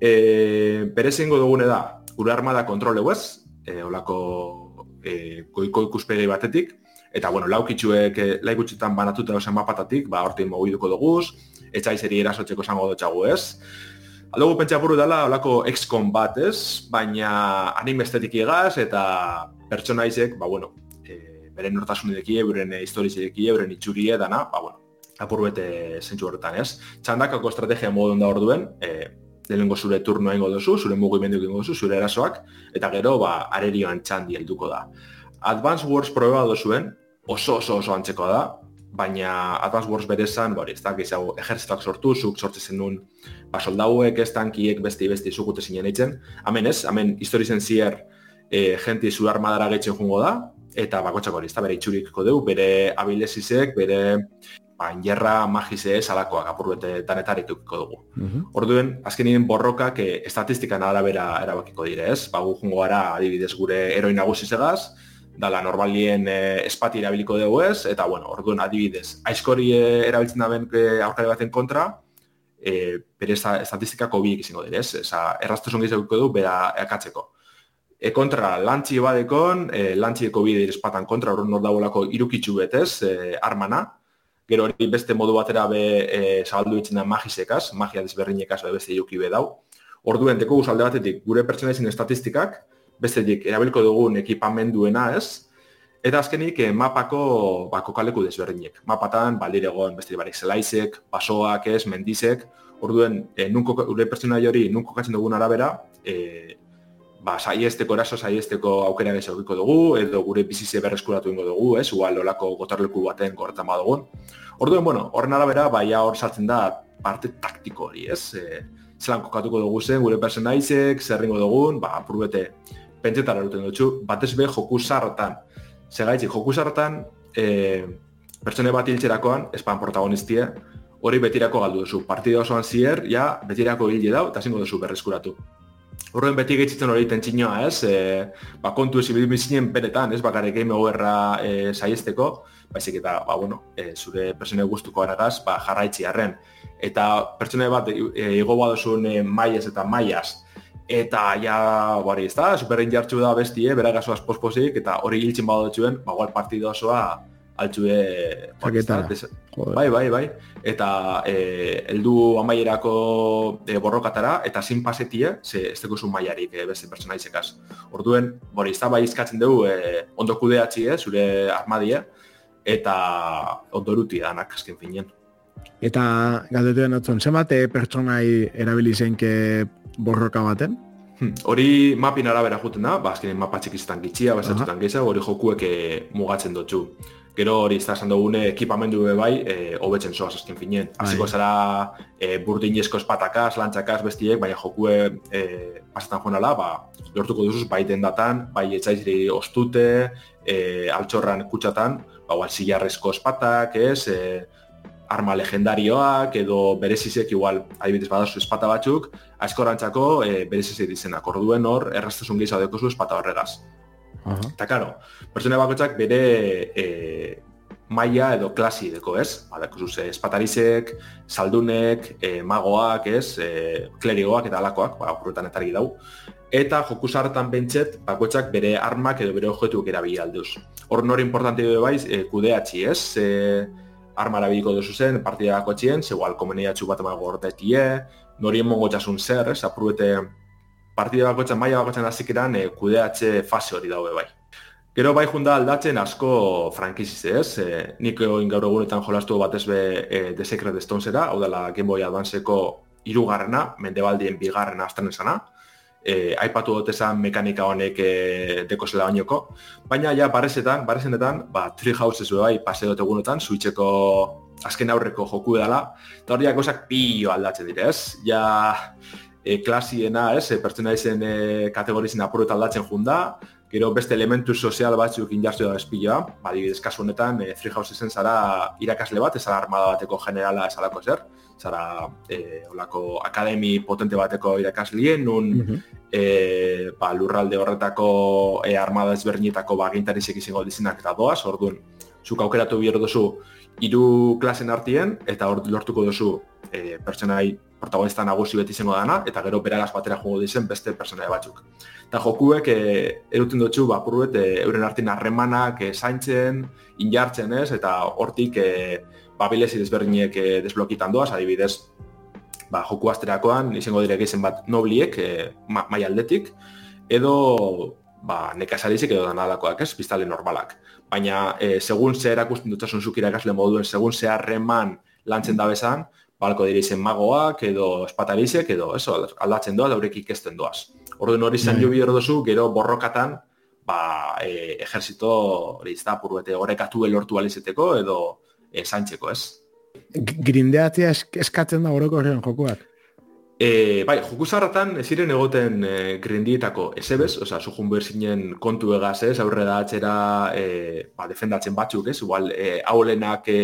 S3: e, berezingo dugune da, gure armada kontrole huez, e, olako e, goiko ikuspegi batetik, eta bueno, laukitxuek e, laikutxetan banatuta dozen mapatatik, ba, hortin mogiduko duguz, etxaizeri erasotzeko zango dutxagu ez. Aldugu pentsa buru dela, olako XCOM bat ez, baina anime estetik egaz, eta pertsonaizek, ba, bueno, e, beren nortasunedekie, beren historizedekie, beren itxurie, dana, ba, bueno, apur bete zentsu horretan ez. Txandakako estrategia modun da orduen, e, lehenengo zure turnoa ingo duzu, zure mugimendu ingo duzu, zure erasoak, eta gero, ba, arerioan txandi helduko da. Advance Wars proba duzuen, oso oso oso antzeko da, baina Advance Wars berezan, bori, ez da, gizago, ejertzituak sortu, zuk sortzen zenun, ba, soldauek, ez tankiek, besti, besti, zukute zinen eitzen. Hemen ez, hemen historizen zier, e, jenti zu armadara gehitzen jungo da, eta bakotxako hori, bere itxuriko dugu, bere abilesizek, bere ba, ingerra magise salakoak apurbete danetarikiko dugu. Mm Orduen, azkenien borrokak e, estatistikan arabera erabakiko dire, ez? Ba, gu jungo gara, adibidez, gure eroi nagusi segaz, dala normalien e, espati erabiliko dugu ez, eta, bueno, orduen, adibidez, aizkori e, erabiltzen daben e, aurkari baten kontra, e, bere estatistikako biek izango dire, ez? Eza, erraztuzun gizauko du, bera ekatzeko. E kontra, lantzi badekon, e, lantzieko bide espatan kontra, hori nor dagoelako irukitzu betez, e, armana, gero hori beste modu batera be e, zabaldu ditzen da magisekaz, magia desberdinekaz be beste iruki be dau. Orduen, deko guzalde batetik, gure pertsonaizin estatistikak, bestetik, erabilko dugun ekipamenduena ez, eta azkenik e, mapako bako kaleku desberdinek. Mapatan, baldiregon, beste barik zelaizek, basoak ez, mendizek, orduen, e, nunko, gure pertsonai hori nunko katzen dugun arabera, e, ba, saiesteko eraso saiesteko aukera gehiago egiko dugu, edo gure bizize berreskuratu ingo dugu, ez, igual olako gotarleku baten gorretan badugun. Orduen, bueno, horren arabera, baia hor saltzen da parte taktiko hori, ez? E, zelan kokatuko dugu zen, gure personaizek, zerringo dugun, ba, purbete, pentsetan eruten dutxu, batez be joku zarrotan. Segaitzi, joku zarrotan, e, pertsone bat hiltzerakoan, espan protagonistia, hori betirako galdu duzu. Partida osoan zier, ja, betirako hil dau, eta zingo duzu berreskuratu. Horren beti gaitzitzen hori tentsinoa, ez? E, ba, kontu ez ibidu bizinen beretan, ez? Bakarrik game overra e, saiesteko, baizik eta, ba, bueno, e, zure pertsone guztuko aragaz, ba, jarraitzi harren. Eta pertsone bat, e, igo badozun e, maiez eta maiaz, eta ja, bari, ez da, superrein jartxu da bestie, bera gazoaz posposik, eta hori hiltzen badotxuen, ba, gual partido osoa, altxue... Bai, bai, bai. Eta eh, heldu amaierako e, borrokatara, eta zin pasetie, ze ez dugu zuen maiarik e, beste personaizekaz. Orduen, bori, ez da bai izkatzen dugu e, ondo kudeatzi, e, zure armadie, eta ondo eruti danak, azken finien.
S2: Eta galdetu den otzon, zemate pertsonai erabili zeinke borroka baten?
S3: Hmm, hori mapin arabera juten da, ba, azkenin mapa txikizetan gitxia, basatutan uh hori jokuek mugatzen dutxu. Gero hori esan dugune ekipamendu be bai, e, hobetzen zoaz azken finien. Bai. Hasiko zara e, burdinezko espatakaz, lantzakaz, bestiek, baina jokue e, pasatan joan ba, lortuko duzuz bai dendatan, bai etzaizri ostute, e, altxorran kutsatan, ba, gual, zilarrezko espatak, ez, e, arma legendarioak, edo berezizek igual, adibidez badazu espata batzuk, aizkorantzako e, berezizek dizenak. Orduen hor, erraztasun gehiago dekozu espata horregaz. Eta, karo, pertsone bakoitzak bere e, maila edo klasi deko, ez? Badako zuz, espatarizek, saldunek, e, magoak, ez? E, klerigoak eta alakoak, ba, horretan etargi dau. Eta joku zartan bentset, bakoitzak bere armak edo bere objetuak erabili alduz. Hor nori importante dut baiz, e, kudeatzi, ez? E, arma erabiliko duzu zen, partida dako txien, zegoal, komeniatxu bat emago horretie, nori emongo txasun zer, ez? Aprubete partida bakotzen, maila bakotzen hasik eran, e, kudeatze fase hori daue bai. Gero bai junda aldatzen asko frankiziz ez, e, nik egin gaur egunetan jolastu batez be e, The Secret Stonesera, hau dela Game Boy Advanceko irugarrena, mendebaldien bigarrena azten esana, e, aipatu dut esan mekanika honek e, deko zela bainoko, baina ja barezetan, barezenetan, ba, Tree Houses bai pase dut egunetan, switcheko azken aurreko joku edala, eta hori gauzak pio aldatzen dire, ez? Ja, e, klasiena, ez, e, pertsona izen e, kategorizien apuruet aldatzen junda, gero beste elementu sozial batzuk injartu da espilloa, badibidez kasu honetan, e, Free House izen zara irakasle bat, ez armada bateko generala ez alako zer, zara e, olako akademi potente bateko irakaslien, nun mm e, ba, lurralde horretako e, armada ezberdinetako bagintarizek izango dizinak eta doaz, orduan, zuk aukeratu bihar duzu hiru klasen artien, eta hor lortuko duzu e, pertsonai protagonista nagusi beti izango dana, eta gero beragaz batera jogo dizen beste personaia batzuk. Eta jokuek e, eruten dutxu, ba, puruet, e, euren hartin harremanak e, zaintzen, injartzen ez, eta hortik e, babilezi desberdinek e, desblokitan doaz, adibidez, ba, joku asterakoan, izango direk izen bat nobliek, e, ma, mai aldetik, edo ba, nekasarizek edo danalakoak ez, pistale normalak. Baina, e, segun ze erakusten dutasun zuk irakasle moduen, segun ze harreman lantzen da bezan, balko dira izen magoak edo espatarizek edo eso, aldatzen doa da horrek ikesten doaz. Orduan hori zan bai. jo duzu, gero borrokatan ba, e, ejerzito hori ez da, purbete horrekatu elortu alizeteko edo e, zaintzeko ez.
S2: Grindeatzea eskatzen da horreko horrean jokuak?
S3: E, bai, joku zarratan ez ziren egoten e, grindietako esebez, oza, sujun behar zinen kontu egaz, ez, aurre da atxera e, ba, defendatzen batzuk, ez, igual, e, haulenak e,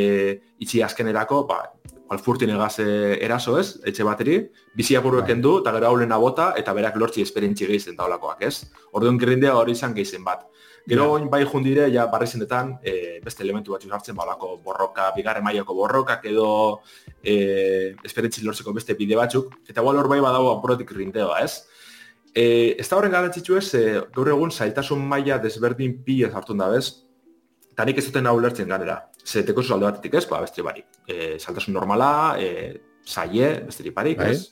S3: itxi azkenerako, ba, igual furtin egaz e, eraso, ez, etxe bateri, bizi apurrueken bai. du, eta gero haulena bota, eta berak lortzi esperientzi gehizen daulakoak, ez. Orduan grindea hori izan gehizen bat. Gero oin bai jundire, ja, barri zindetan, e, beste elementu bat hartzen balako borroka, bigarre mailako borrokak edo e, esperentzi lortzeko beste bide batzuk, eta gual hor bai badago apuratik rindeoa, ez? E, ez da horren garantzitzu ez, e, gaur egun zailtasun maila desberdin pila hartun da, bez? Eta nik ez duten hau lertzen ganera. Zeteko alde batetik ez, ba, beste barik. E, zailtasun normala, e, zaie, beste barik, bai. ez?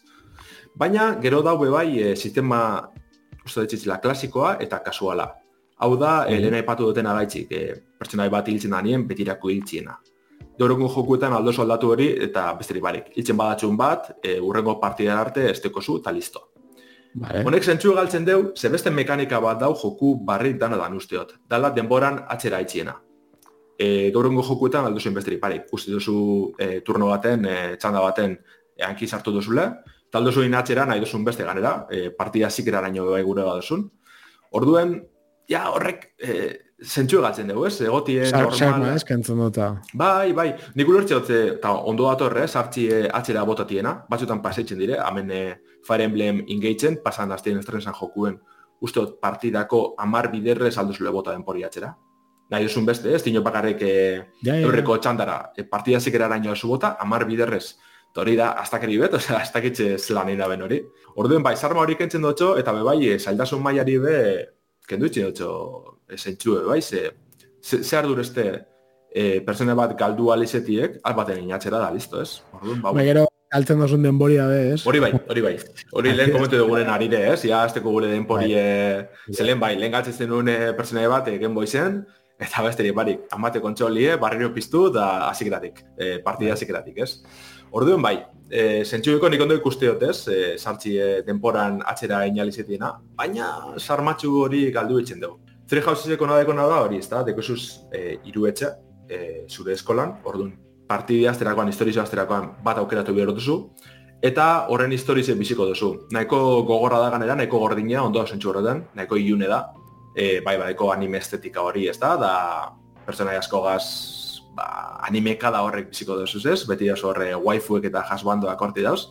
S3: Baina, gero daube bai, e, sistema, uste ditzitzila, klasikoa eta kasuala. Hau da, mm -hmm. lehena ipatu duten agaitzik, e, pertsonai bat hiltzen da nien, betirako hiltziena. Dorokun jokuetan aldo soldatu hori eta besterik barik. Hiltzen badatxun bat, e, urrengo partida arte esteko zu eta listo. Vale. Honek zentsu galtzen deu, ze beste mekanika bat dau joku barri dana dan usteot. Dala denboran atxera itxiena. E, Dorokun jokuetan aldo zuen besterik barik. Uste duzu e, turno baten, e, txanda baten, e, hanki sartu duzule, taldo zuen atxera nahi duzun beste ganera, e, partida zikera araño bai gure baduzun. Orduen, ja, horrek e, zentsu egatzen dugu, ez? Egotien
S2: normal. Sarma, ez, kentzen dut.
S3: Bai, bai. Nik ulertze dut, eta ondo datorre, sartzi e, atxera botatiena, batzutan paseitzen dire, hemen e, Fire Emblem ingeitzen, pasan aztien estrenesan jokuen, uste dut partidako amar biderrez alduzule bota denpori atxera. Nahi duzun beste, ez? Tino bakarrik e, ja, ja, eurreko txandara, e, partida zikera araño zu bota, amar biderrez. Hori da, astakeri bet, osea, astakitxe zelan ben hori. Orduen, bai, sarma hori kentzen dutxo, eta be, bai, e, zaildasun mailari be, kendu itxin dutxo esentxue, bai, ze, ze, ze ardur este e, persona bat galdu alizetiek, albaten inatxera da, listo, ez?
S2: Orduan, ba, bai, gero, altzen dozun denbori da, ez?
S3: Hori bai, hori bai. Hori lehen komentu dugunen arire, ez? Ja, azteko gure denbori, bai. e, zelen bai, lehen galtzen duen persona bat, egen boizen, eta besteri barik, amate kontxolie, barrio piztu, da azikeratik, e, partida bai. azikeratik, ez? Orduan bai, e, zentxubiko nik ondo ikuste dut ez, e, sartzi e, denporan atxera inalizetiena, baina sarmatxu hori galdu etxen dugu. Zure jauzizeko nadeko nada hori, ez da, deko zuz e, iru etxe, e, zure eskolan, orduan, partidi azterakoan, historizo azterakoan bat aukeratu behar duzu, eta horren historize biziko duzu. Nahiko gogorra da ganera, nahiko gordina, ondo zentxu horretan, nahiko ilune da, e, bai, bai, anime estetika hori, ez da, da, pertsonai asko gaz ba, animeka da horrek biziko duzuz ez, beti oso horre waifuek eta jasbandoak horti dauz.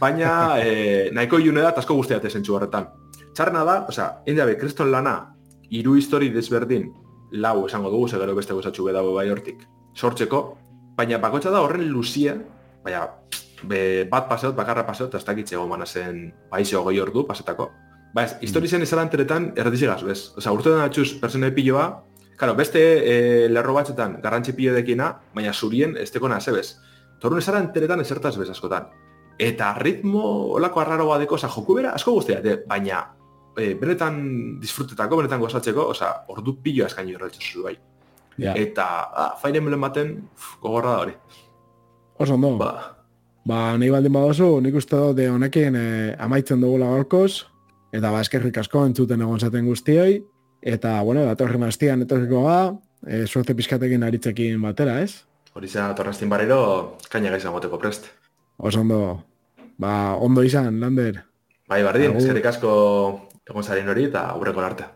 S3: Baina e, nahiko iune da, asko guztiate zentsu horretan. Txarna da, osea, india be, kreston lana, hiru histori desberdin, lau esango dugu, segero beste gozatxu bedago bai hortik, sortzeko, baina bakotxa da horren luzia, baina be, bat paseot, bakarra paseot, ez dakitxe gomana zen paizio goi ordu pasetako. Ba ez, histori zen ezalanteretan erretizigaz, bez? Osa, urte den atxuz, persona epilloa, Claro, beste e, lerro batzuetan garrantzi pilo dekina, baina zurien ez teko nazebez. Torun esara enteretan esertaz bez askotan. Eta ritmo olako arraro badeko, oza, joku bera asko guztia, baina e, benetan disfrutetako, benetan gozatzeko, oza, ordu pilo eskaini horretzu zu bai. Yeah. Eta, ah, fain emelen baten, gogorra da hori.
S2: Oso ondo. Ba. Ba, nahi baldin badozu, nik uste dut honekin eh, amaitzen dugu lagorkoz, eta ba, eskerrik asko entzuten egon zaten guztioi, Eta, bueno, datorren hastian etorriko ga, e, suerte pizkatekin aritzekin batera, ez?
S3: Hori zen, datorren hastin barriro, kaina gaizan goteko prest.
S2: Oso ondo, ba, ondo izan, Lander.
S3: Bai, bardin, eskerrik asko egon zaren hori eta aurreko arte.